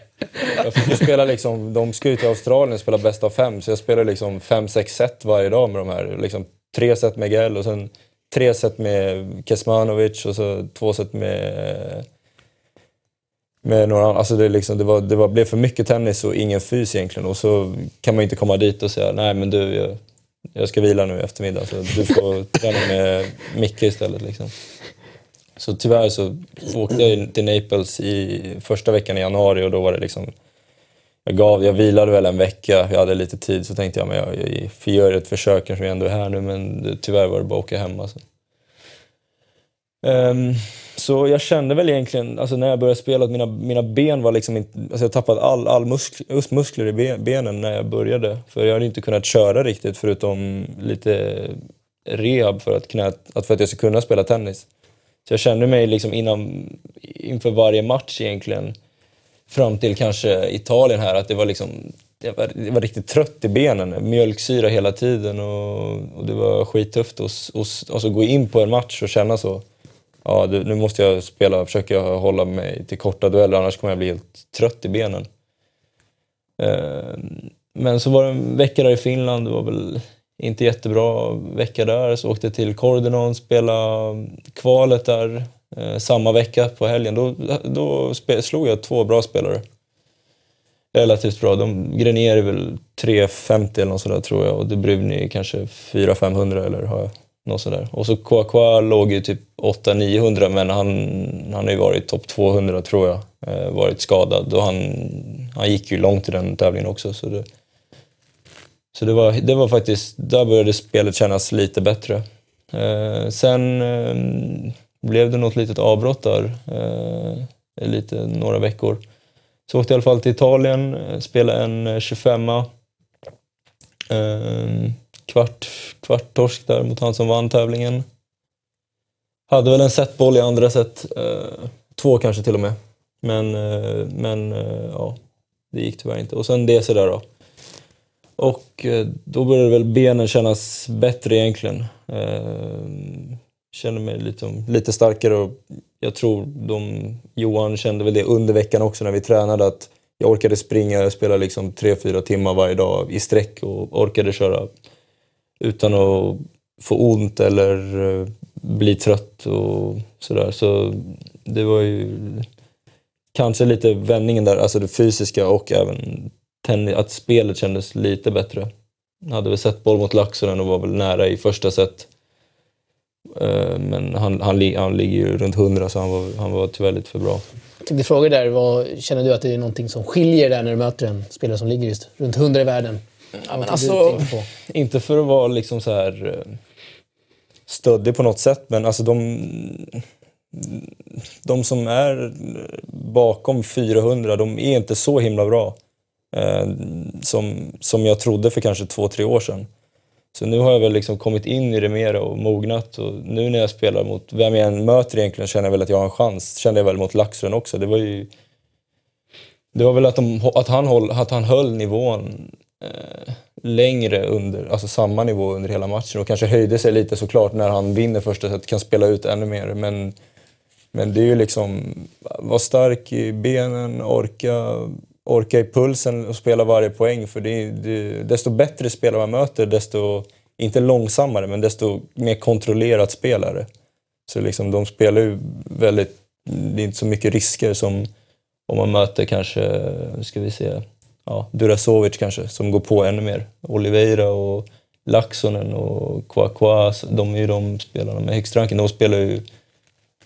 Jag fick spela liksom, de ska ju till Australien och spela bäst av fem, så jag spelade liksom fem, sex set varje dag med de här. Liksom, tre set med Gell och sen tre set med Kesmanovic och så två set med med några Alltså det, liksom, det, var, det var, blev för mycket tennis och ingen fys egentligen. Och så kan man inte komma dit och säga nej men du, jag, jag ska vila nu i eftermiddag så du får [LAUGHS] träna med Micke istället. Liksom. Så tyvärr så åkte jag till Naples i första veckan i januari och då var det liksom jag, gav, jag vilade väl en vecka, jag hade lite tid så tänkte jag men jag, jag gör ett försök eftersom jag ändå är här nu men tyvärr var det bara att åka hem. Alltså. Um, så jag kände väl egentligen, alltså när jag började spela, att mina, mina ben var liksom inte... Alltså jag tappade all, all musk, muskler i benen när jag började. För jag hade inte kunnat köra riktigt förutom lite rehab för att, knät, för att jag skulle kunna spela tennis. Så jag kände mig liksom innan, inför varje match egentligen, fram till kanske Italien här, att det var liksom... Jag var, jag var riktigt trött i benen, mjölksyra hela tiden och, och det var skittufft att alltså gå in på en match och känna så ja, nu måste jag spela, försöka hålla mig till korta dueller annars kommer jag bli helt trött i benen. Eh, men så var det en vecka där i Finland, det var väl inte jättebra vecka där. Så åkte jag till Cordenon, spelade kvalet där eh, samma vecka på helgen. Då, då slog jag två bra spelare. Relativt bra. De, Grenier är väl 350 eller något sådär tror jag och De Bruyne kanske 400-500 eller har jag något sådär. Och så Kouakoua låg ju typ 800-900 men han, han har ju varit topp 200 tror jag. Eh, varit skadad och han, han gick ju långt i den tävlingen också. Så det, så det var, det var faktiskt, där började spelet kännas lite bättre. Eh, sen eh, blev det något litet avbrott där, eh, lite, några veckor. Så åkte jag i alla fall till Italien, eh, spelade en 25 eh, kvart, kvart torsk där mot han som vann tävlingen. Hade väl en setboll i andra set, eh, två kanske till och med. Men, eh, men eh, ja, det gick tyvärr inte. Och sen DC där då. Och eh, då började väl benen kännas bättre egentligen. Eh, kände mig lite, lite starkare och jag tror de, Johan kände väl det under veckan också när vi tränade att jag orkade springa spela liksom 3-4 timmar varje dag i sträck och orkade köra utan att få ont eller eh, bli trött och sådär. Så det var ju kanske lite vändningen där, alltså det fysiska och även att spelet kändes lite bättre. Jag hade väl sett boll mot Laxonen och var väl nära i första set. Eh, men han, han, han ligger ju runt 100 så han var, han var tyvärr lite för bra. Jag tänkte fråga där, vad, känner du att det är någonting som skiljer där när du möter en spelare som ligger just runt 100 i världen? Ja, men alltså, inte för att vara liksom så här eh, stöddig på något sätt, men alltså de, de som är bakom 400, de är inte så himla bra. Eh, som, som jag trodde för kanske två, tre år sedan. Så nu har jag väl liksom kommit in i det mer och mognat och nu när jag spelar mot vem jag än möter egentligen känner jag väl att jag har en chans. Kände jag väl mot Laxren också. Det var ju... Det var väl att, de, att, han, håll, att han höll nivån eh, längre under, alltså samma nivå under hela matchen och kanske höjde sig lite såklart när han vinner första set, kan spela ut ännu mer. Men, men det är ju liksom, vara stark i benen, orka orka i pulsen och spela varje poäng. För det, det, desto bättre spelare man möter, desto, inte långsammare, men desto mer kontrollerat spelare. Så liksom, de spelar ju väldigt, det är inte så mycket risker som om man möter kanske, ska vi se, ja, Durasovic kanske, som går på ännu mer. Oliveira och Laxonen och Kwakwa, de är ju de spelarna med högst ranking. De spelar ju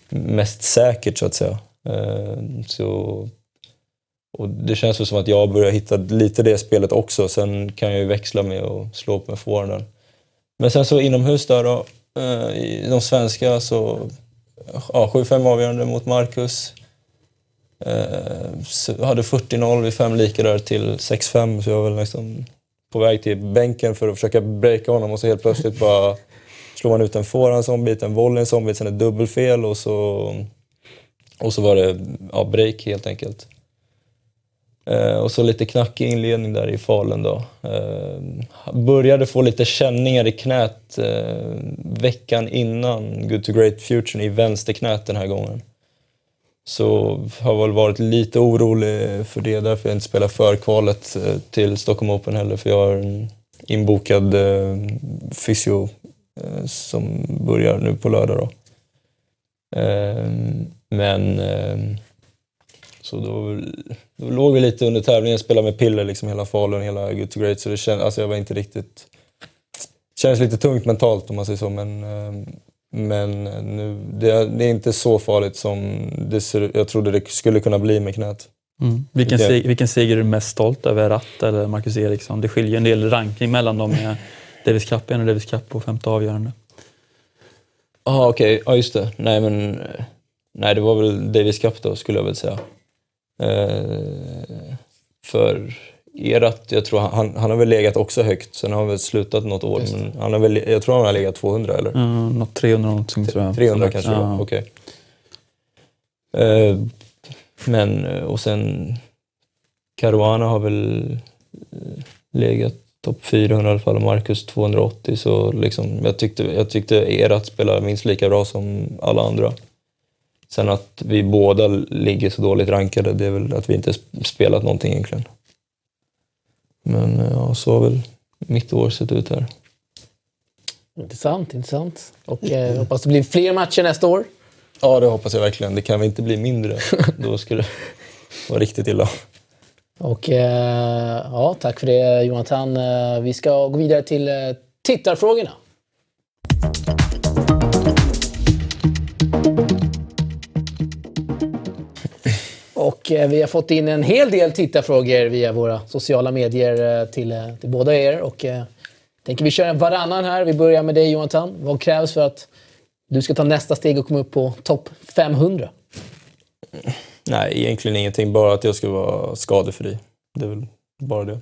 mest säkert så att säga. Eh, så och det känns väl som att jag börjar hitta lite det spelet också. Sen kan jag ju växla med och slå upp med forwarden. Men sen så inomhus där då, eh, i de svenska så, ja 7-5 avgörande mot Marcus. Eh, hade 40-0 vid fem lika där till 6-5 så jag var väl liksom på väg till bänken för att försöka breaka honom och så helt plötsligt bara slår man ut en forehand som bit, en volley som bit, sen ett dubbelfel och så, och så var det ja, break helt enkelt. Eh, och så lite knackig inledning där i Falun då. Eh, började få lite känningar i knät eh, veckan innan Good to Great Future i vänsterknät den här gången. Så har väl varit lite orolig för det, därför jag inte spelar förkvalet eh, till Stockholm Open heller, för jag har en inbokad eh, fysio eh, som börjar nu på lördag då. Men så då, då låg vi lite under tävlingen, spelade med piller liksom hela Falun, hela Good to Great. Så det känd, alltså jag var inte riktigt... Det kändes lite tungt mentalt om man säger så, men, men nu, det, det är inte så farligt som det ser, jag trodde det skulle kunna bli med knät. Mm. Vilken, det, seg, vilken seger är du mest stolt över? Ratt eller Marcus Eriksson? Det skiljer en del ranking mellan dem med [LAUGHS] Davis Cup och Davis Cup på femte avgörande. Ja, okej. Okay. Ja, just det. Nej, men... Nej, det var väl Davis Cup då, skulle jag väl säga. Eh, för Erat, jag tror han, han har väl legat också högt, sen har han väl slutat något år. Men han har väl, jag tror han har legat 200 eller? Mm, något 300 någonting tror jag. 300 kanske ja. okej. Okay. Eh, men, och sen Caruana har väl eh, legat topp 400 i alla fall och Marcus 280 så liksom, jag tyckte, jag tyckte Erat spelade minst lika bra som alla andra. Sen att vi båda ligger så dåligt rankade, det är väl att vi inte spelat någonting egentligen. Men ja, så har väl mitt år sett ut här. Intressant, intressant. Och eh, hoppas det blir fler matcher nästa år. Ja, det hoppas jag verkligen. Det kan väl inte bli mindre. [LAUGHS] Då skulle det vara riktigt illa. Och eh, ja, tack för det Jonathan. Eh, vi ska gå vidare till eh, tittarfrågorna. Och eh, vi har fått in en hel del tittarfrågor via våra sociala medier eh, till, eh, till båda er. Och tänker vi köra varannan här. Vi börjar med dig Jonathan. Vad krävs för att du ska ta nästa steg och komma upp på topp 500? Nej, egentligen ingenting. Bara att jag ska vara skadefri. Det är väl bara det.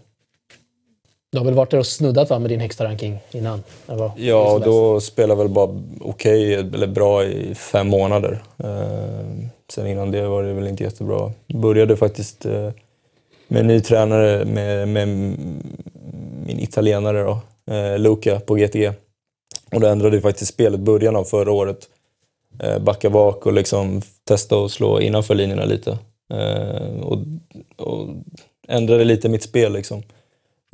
Du har väl varit där och snuddat va, med din högsta ranking innan? Var Ja, då spelade jag väl bara okej, eller bra i fem månader. Sen innan det var det väl inte jättebra. Började faktiskt eh, med en ny tränare, med, med min italienare då, eh, Luca på GTG. Och då ändrade vi faktiskt spelet början av förra året. Eh, backa bak och liksom testa att slå innanför linjerna lite. Eh, och, och ändrade lite mitt spel liksom.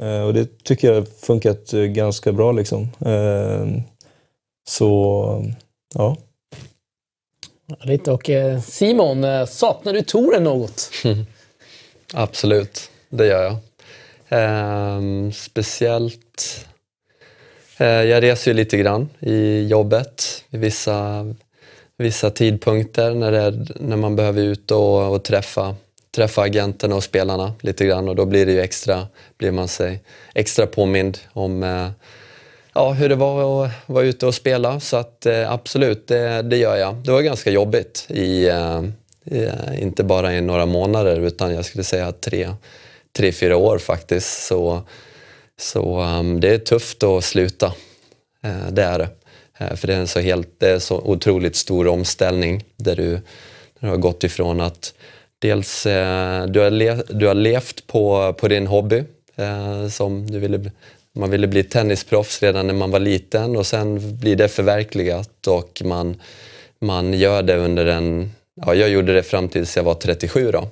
Eh, och det tycker jag har funkat eh, ganska bra liksom. Eh, så, ja. Härligt. Och eh, Simon, eh, saknar du touren något? [LAUGHS] Absolut, det gör jag. Ehm, speciellt... Eh, jag reser ju lite grann i jobbet i vissa, vissa tidpunkter när, det är, när man behöver ut och, och träffa, träffa agenterna och spelarna lite grann och då blir det ju extra, blir man sig extra påmind om eh, ja, hur det var att vara ute och spela. Så att eh, absolut, det, det gör jag. Det var ganska jobbigt i, eh, i, eh, inte bara i några månader utan jag skulle säga tre, tre fyra år faktiskt. Så, så ehm, det är tufft att sluta. Det är det. För det är en så, helt, det är så otroligt stor omställning där du, där du har gått ifrån att dels du, har le, du har levt på, på din hobby som du ville, man ville bli tennisproffs redan när man var liten och sen blir det förverkligat och man, man gör det under en, ja jag gjorde det fram tills jag var 37 då.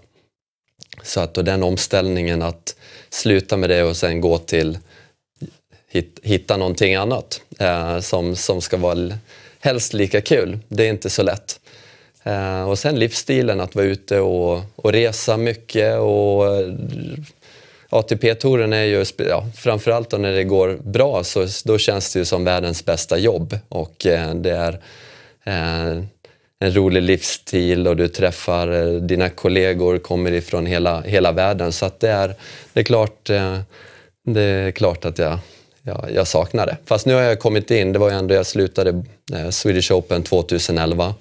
Så att och den omställningen att sluta med det och sen gå till hit, hitta någonting annat eh, som, som ska vara helst lika kul. Det är inte så lätt. Eh, och sen livsstilen, att vara ute och, och resa mycket. och eh, ATP-touren är ju, ja, framförallt då när det går bra, så då känns det ju som världens bästa jobb. Och eh, det är eh, en rolig livsstil och du träffar eh, dina kollegor, kommer ifrån hela, hela världen. Så att det, är, det, är klart, eh, det är klart att jag, jag, jag saknar det. Fast nu har jag kommit in, det var ju ändå jag slutade eh, Swedish Open 2011.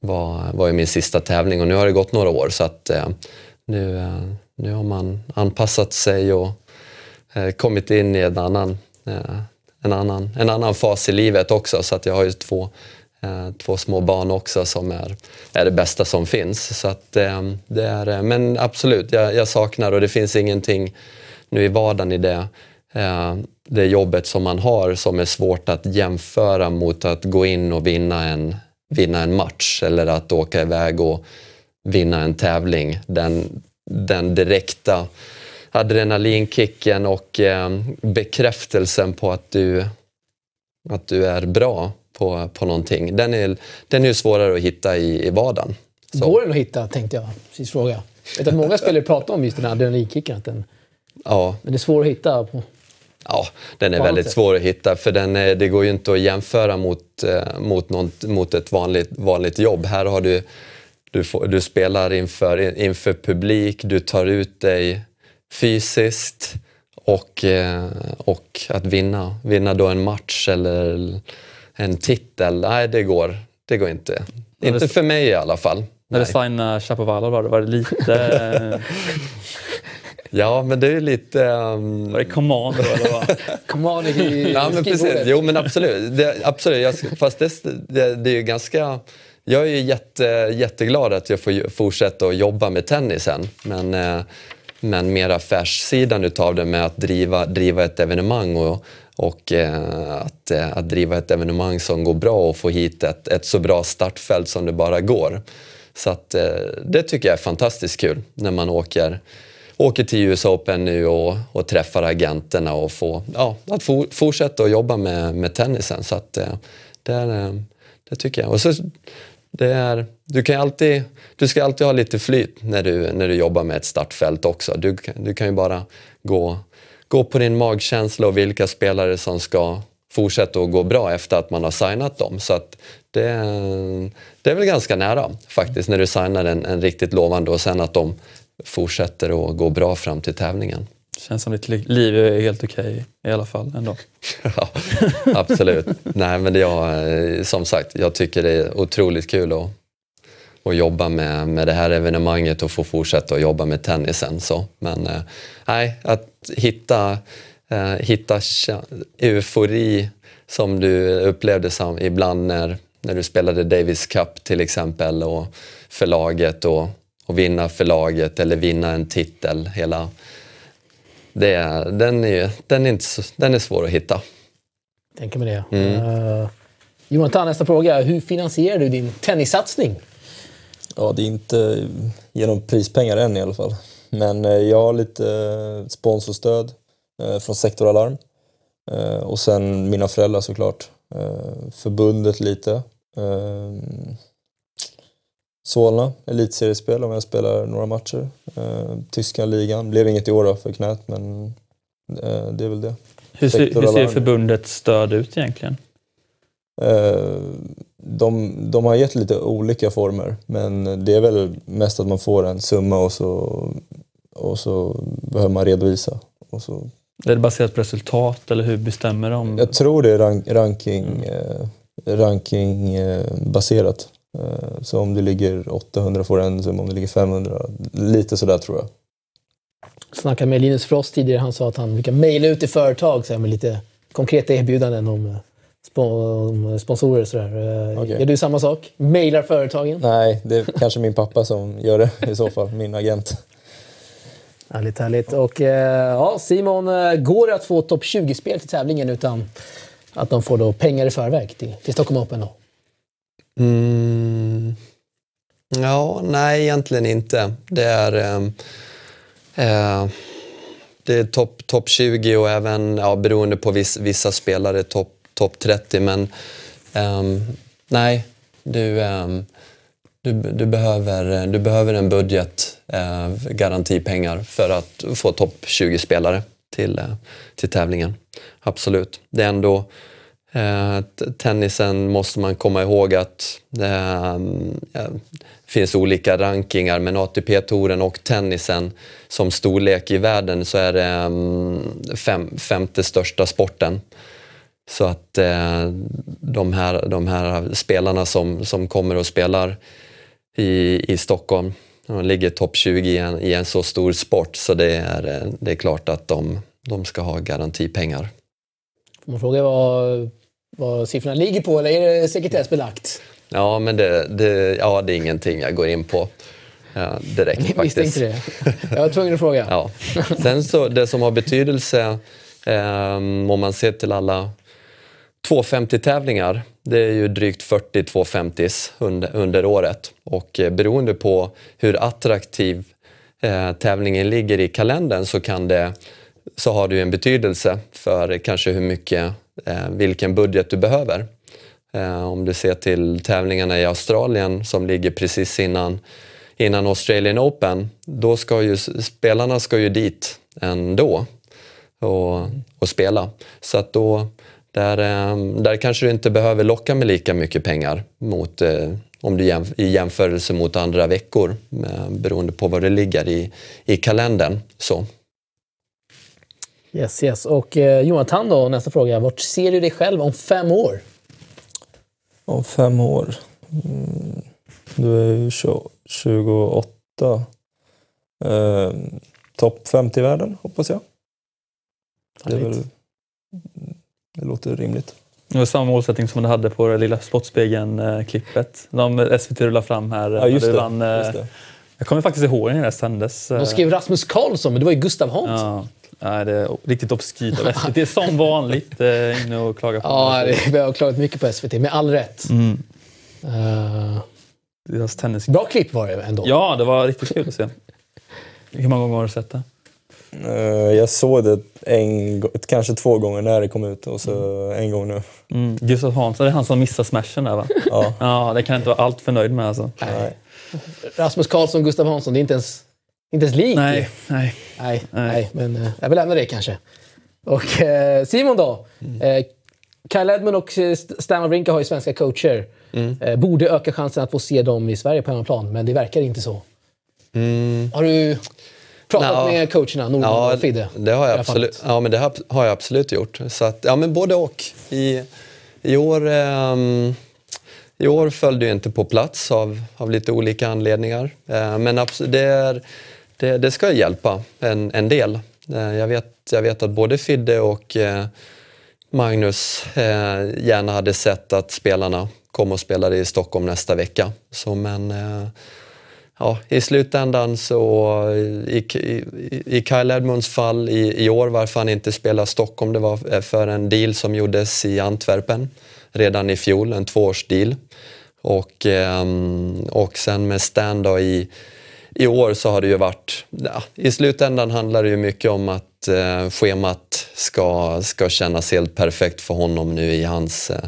var, var ju min sista tävling och nu har det gått några år så att eh, nu, eh, nu har man anpassat sig och eh, kommit in i en annan, eh, en, annan, en annan fas i livet också så att jag har ju två, eh, två små barn också som är, är det bästa som finns. Så att, eh, det är, eh, men absolut, jag, jag saknar och det finns ingenting nu i vardagen i det, eh, det jobbet som man har som är svårt att jämföra mot att gå in och vinna en, vinna en match eller att åka iväg och vinna en tävling. Den, den direkta adrenalinkicken och eh, bekräftelsen på att du, att du är bra på, på någonting. Den är, den är svårare att hitta i, i vardagen. Så. Går den att hitta, tänkte jag precis fråga. Jag vet att många spelare pratar om just den här adrenalinkicken, att den, Ja, men det är svår att hitta. På. Ja, den är väldigt sätt. svår att hitta för den är, det går ju inte att jämföra mot, eh, mot, något, mot ett vanligt, vanligt jobb. Här har du, du, får, du spelar inför, inför publik, du tar ut dig fysiskt och, eh, och att vinna, vinna då en match eller en titel, nej det går, det går inte. Inte för mig i alla fall. När du signade Chapovalov var det, var det lite... [LAUGHS] Ja, men det är lite... ehm, var det command då eller vad? [LAUGHS] Come on, i Ja, men precis. Jo, men absolut. Det, absolut. Jag, fast det, det, det är ju ganska... Jag är ju jätte, jätteglad att jag får fortsätta att jobba med tennisen. Men, eh, men mer affärssidan utav det med att driva, driva ett evenemang och, och eh, att, eh, att driva ett evenemang som går bra och få hit ett, ett så bra startfält som det bara går. Så att, det tycker jag är fantastiskt kul när man åker, åker till US Open nu och, och träffar agenterna och får, ja, att for, fortsätta att jobba med, med tennisen. Så att, det, är, det tycker jag. Och så, det är, du, kan alltid, du ska alltid ha lite flyt när du, när du jobbar med ett startfält också. Du, du kan ju bara gå, gå på din magkänsla och vilka spelare som ska fortsätta att gå bra efter att man har signat dem. Så att det, det är väl ganska nära faktiskt när du signar en, en riktigt lovande och sen att de fortsätter att gå bra fram till tävlingen. Känns som ditt liv är helt okej okay, i alla fall ändå. [LAUGHS] ja, absolut. Nej men jag, eh, som sagt, jag tycker det är otroligt kul att, att jobba med, med det här evenemanget och få fortsätta att jobba med tennisen. Så. Men eh, nej, att hitta, eh, hitta eufori som du upplevde som ibland när, när du spelade Davis Cup till exempel och förlaget och, och vinna förlaget eller vinna en titel. Hela, det, den, är, den, är inte så, den är svår att hitta. Tänker mig det. Mm. Uh, Jonathan, nästa fråga. Hur finansierar du din tennissatsning? Ja, det är inte genom prispengar än i alla fall. Men eh, jag har lite eh, sponsorstöd från Sektoralarm. Och sen mina föräldrar såklart. Förbundet lite. Solna, elitseriespel om jag spelar några matcher. Eh, tyska ligan, blev inget i år då för knät men eh, det är väl det. Hur ser, hur ser förbundets stöd ut egentligen? Eh, de, de har gett lite olika former men det är väl mest att man får en summa och så, och så behöver man redovisa. Och så. Är det baserat på resultat eller hur bestämmer de? Jag tror det är rank, ranking, mm. eh, rankingbaserat. Eh, så om det ligger 800 får du en summa, om det ligger 500, lite sådär tror jag. Jag snackade med Linus Frost tidigare, han sa att han brukar mejla ut till företag så här, med lite konkreta erbjudanden om, eh, om sponsorer. Så där. Eh, okay. Gör du samma sak? Mailar företagen? Nej, det är kanske min pappa som gör det i så fall, min agent. Härligt, härligt. Och ja, Simon, går det att få topp 20-spel till tävlingen utan att de får då pengar i förväg till, till Stockholm Open? Då? Mm. Ja, nej egentligen inte. Det är, ehm, eh, det är topp top 20 och även ja, beroende på viss, vissa spelare topp top 30. Men eh, nej, du, eh, du, du, behöver, du behöver en budget, eh, garantipengar, för att få topp 20 spelare till, eh, till tävlingen. Absolut. Det är ändå Eh, tennisen måste man komma ihåg att ehm, det finns olika rankingar men ATP-touren och tennisen som storlek i världen så är det ehm, fem, femte största sporten. Så att eh, de, här, de här spelarna som, som kommer och spelar i, i Stockholm, de ligger topp 20 i en, i en så stor sport så det är, eh, det är klart att de, de ska ha garantipengar. Får man fråga vad vad siffrorna ligger på eller är det sekretessbelagt? Ja, men det, det, ja, det är ingenting jag går in på ja, direkt Ni faktiskt. Visste inte det. Jag var tvungen att fråga. ja. Sen så, det som har betydelse eh, om man ser till alla 250-tävlingar, det är ju drygt 40 250s under, under året. Och eh, beroende på hur attraktiv eh, tävlingen ligger i kalendern så kan det så har det ju en betydelse för kanske hur mycket Eh, vilken budget du behöver. Eh, om du ser till tävlingarna i Australien som ligger precis innan, innan Australian Open, då ska ju spelarna ska ju dit ändå och, och spela. Så att då, där, eh, där kanske du inte behöver locka med lika mycket pengar mot, eh, om du jämf i jämförelse mot andra veckor eh, beroende på var det ligger i, i kalendern. Så. Yes, yes. Och eh, Jonathan då, nästa fråga. Vart ser du dig själv om fem år? Om fem år? Mm, du är ju 28. Eh, Topp 50 i världen, hoppas jag. Det, väl, det låter rimligt. Det var samma målsättning som du hade på det lilla Sportspegeln-klippet. De SVT rullade fram här. Ja, just, det, vann, eh, just det. Jag kommer faktiskt ihåg när det sändes. De skrev Rasmus Karlsson, men det var ju Gustav Hansson. Ja. Nej, det är riktigt obskyrt av SVT. Det är som vanligt eh, inne och klagar på Ja, det, vi har klagat mycket på SVT, med all rätt. Mm. Uh, Deras tennis... Bra klipp var det ändå. Ja, det var riktigt kul att se. Hur många gånger har du sett det? Eh, jag såg det en, kanske två gånger när det kom ut och så en gång nu. Mm. Gustav Hansson, det är han som missar smashen där va? Ja. Ja, det kan jag inte vara allt för nöjd med alltså. Nej. Rasmus Karlsson, Gustav Hansson, det är inte ens, inte ens lik. Nej, nej. Nej, nej. Nej. men eh, jag vill lämna det kanske. Och eh, Simon då? Eh, Kyle Edmund och eh, St- Stan Wawrinka har ju svenska coacher. Eh, borde öka chansen att få se dem i Sverige på hemmaplan, men det verkar inte så. Har du pratat Nja. med coacherna, Nordman Ja, och Fidde? det har jag absolut, ja, men det har, har jag absolut gjort. Så att, ja, men både och. I, i, år, ehm, I år föll det inte på plats av, av lite olika anledningar. Eh, men det, är, det, det ska hjälpa en, en del. Eh, jag, vet, jag vet att både Fidde och eh, Magnus eh, gärna hade sett att spelarna kom och spelade i Stockholm nästa vecka. Så, men ja, i slutändan så i, i, i Kyle Edmunds fall i, i år varför han inte spelar Stockholm det var för en deal som gjordes i Antwerpen redan i fjol, en tvåårsdeal. Och, och sen med Stan då i, i år så har det ju varit, ja, i slutändan handlar det ju mycket om att eh, schemat ska, ska kännas helt perfekt för honom nu i hans eh,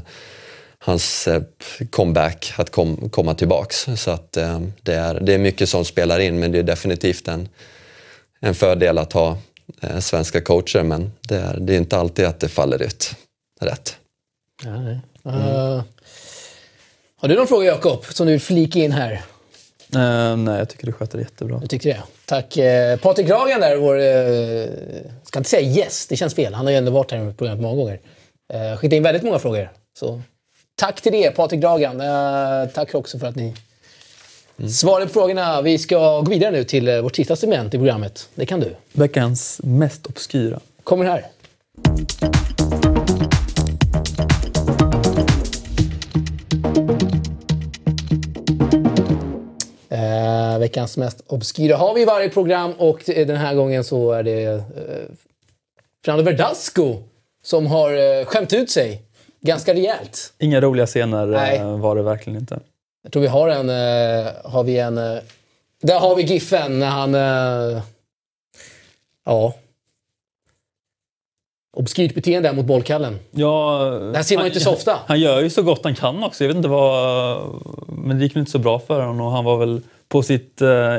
hans eh, comeback, att kom, komma tillbaks. Så att eh, det, är, det är mycket som spelar in men det är definitivt en, en fördel att ha eh, svenska coacher men det är, det är inte alltid att det faller ut rätt. Ja, nej. Eh, har du någon fråga Jakob, som du vill flika in här? Eh, nej, jag tycker du sköter det jättebra. Jag tycker det. Tack. Eh, Patrik Ragan där, vår... Eh, ska inte säga gäst, det känns fel. Han har ju ändå varit här i programmet många gånger. Eh, skickat in väldigt många frågor. Så tack till det, Patrik Dragan. Eh, tack också för att ni svarade på frågorna. Vi ska gå vidare nu till eh, vårt sista segment i programmet. Det kan du. Veckans mest obskyra. Kommer här. Eh, veckans mest obskyra har vi i varje program och den här gången så är det eh, Fernando Verdasco som har eh, skämt ut sig ganska rejält. Inga roliga scener eh, var det verkligen inte. Jag tror vi har en... Har vi en där har vi Giffen när han... Ja. Obskyrt beteende där mot bollkallen. Ja, Det här ser man ju inte så ofta. [LAUGHS] Han gör ju så gott han kan också. Jag vet inte vad... Men det gick väl inte så bra för honom och han var väl på sitt, eh,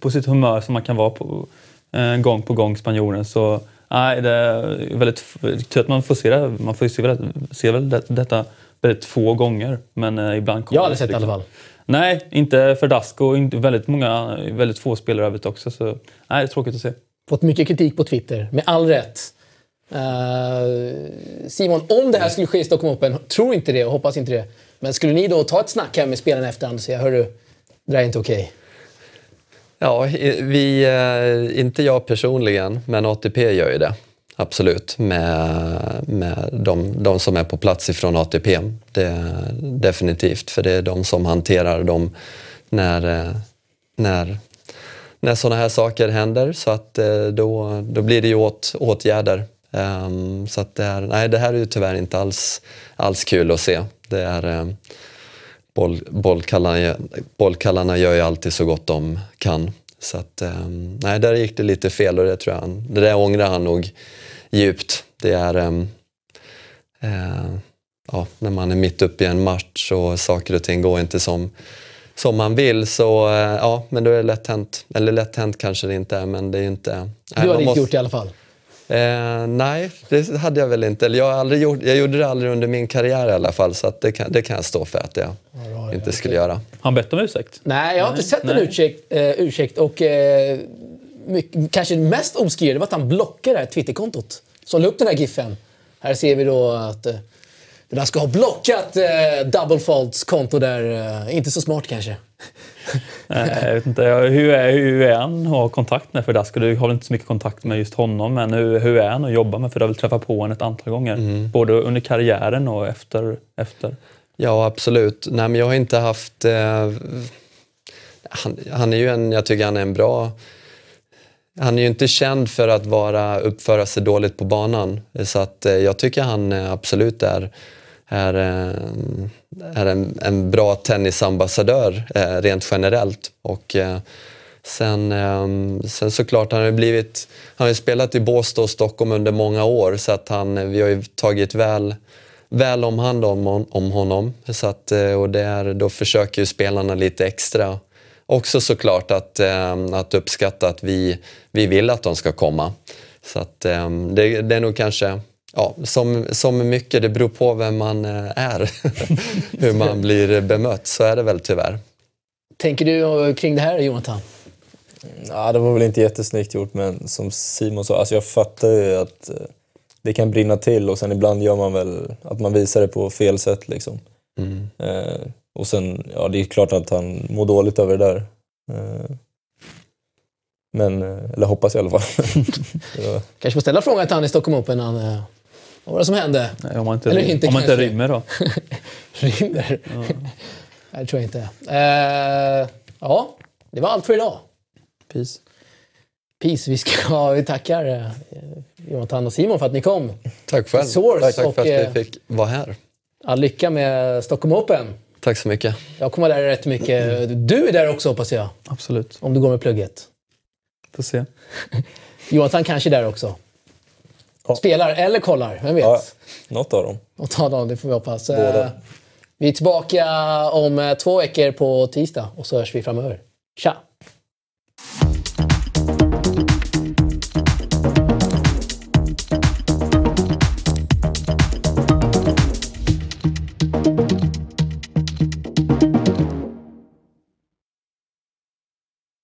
på sitt humör som man kan vara på eh, gång på gång, spanjoren. Så nej, det är väldigt tur att man får se det. Man får se, se väl det, detta väldigt få gånger. Men eh, ibland kommer Jag har aldrig sett det i liksom- alla fall. Nej, inte för Dasco. Inte väldigt många, väldigt få spelare övrigt också. Så nej, det är tråkigt att se. Fått mycket kritik på Twitter, med all rätt. Eh, Simon, om det här skulle ske i Stockholm Open, tror inte det och hoppas inte det. Men skulle ni då ta ett snack här med spelarna efterhand och säga hörru, det där är inte okej. Ja, vi, eh, inte jag personligen, men ATP gör ju det. Absolut, med, med de, de som är på plats ifrån ATP. Det, definitivt, för det är de som hanterar dem när, eh, när, när sådana här saker händer. Så att eh, då, då blir det ju åt, åtgärder. Um, så att det, är, nej, det här är ju tyvärr inte alls, alls kul att se. Det är, boll, bollkallarna, bollkallarna gör ju alltid så gott de kan. Så att, ehm, nej, där gick det lite fel och det tror jag han, det där ångrar han nog djupt. Det är ehm, eh, ja, när man är mitt uppe i en match och saker och ting går inte som, som man vill så eh, ja, men då är det lätt hänt. Eller lätt hänt kanske det inte är men det är inte... nej, Du man inte måste- gjort det i alla fall. Eh, nej, det hade jag väl inte. Eller jag, har aldrig gjort, jag gjorde det aldrig under min karriär i alla fall så att det, kan, det kan jag stå för att jag inte skulle göra. Har han bett om ursäkt? Nej, jag har inte sett en nej. ursäkt, eh, ursäkt och eh, mycket, kanske det mest obskyra det var att han blockade det här Twitterkontot som la upp den här giffen. Här ser vi då att eh, det där ska ha blockat eh, Double Faults konto där. Eh, inte så smart kanske. Nej, jag vet inte. Hur är, hur är han att ha kontakt med Verdasco? Du har väl inte så mycket kontakt med just honom, men hur, hur är han att jobba med? För du har väl träffat på honom ett antal gånger, både under karriären och efter. efter. Ja, absolut. Nej, men jag har inte haft... Eh, han, han är ju en, jag tycker han är en bra... Han är ju inte känd för att vara, uppföra sig dåligt på banan. Så att eh, jag tycker han eh, absolut är, är, eh, är en, en bra tennisambassadör eh, rent generellt. Och eh, Sen, eh, sen såklart, han har ju blivit, han har spelat i Båstad och Stockholm under många år så att han, eh, vi har ju tagit väl, väl om hand om, om honom. Så att, och där, då försöker ju spelarna lite extra också såklart att, att uppskatta att vi, vi vill att de ska komma. Så att det, det är nog kanske Ja, som, som mycket, det beror på vem man eh, är. [LAUGHS] Hur man blir bemött, så är det väl tyvärr. Tänker du kring det här Jonathan? Ja, det var väl inte jättesnyggt gjort, men som Simon sa, alltså jag fattar ju att eh, det kan brinna till och sen ibland gör man väl att man visar det på fel sätt. Liksom. Mm. Eh, och sen, ja det är klart att han mår dåligt över det där. Eh, men, eh, eller hoppas i alla fall. [LAUGHS] Kanske får ställa frågan till han i Stockholm Open. Han, eh, vad var det som hände? Nej, om man inte, Eller inte om man inte rymmer då. [LAUGHS] Rymmer? Nej, det tror jag inte. Eh, ja, det var allt för idag. Peace. Peace. Vi, ska, [LAUGHS] vi tackar eh, Jonathan och Simon för att ni kom. Tack själv. Source Tack, tack och, för att eh, vi fick vara här. All lycka med Stockholm Open. Tack så mycket. Jag kommer lära dig rätt mycket. Du är där också hoppas jag. Absolut. Om du går med plugget. Får se. [LAUGHS] Jonathan kanske är där också. Ja. Spelar eller kollar, vem vet? ja, något av dem. Och ta dem, det får vi hoppas. Båda. Eh, Vi är tillbaka om eh, två veckor på tisdag och så hörs vi framöver. Tja!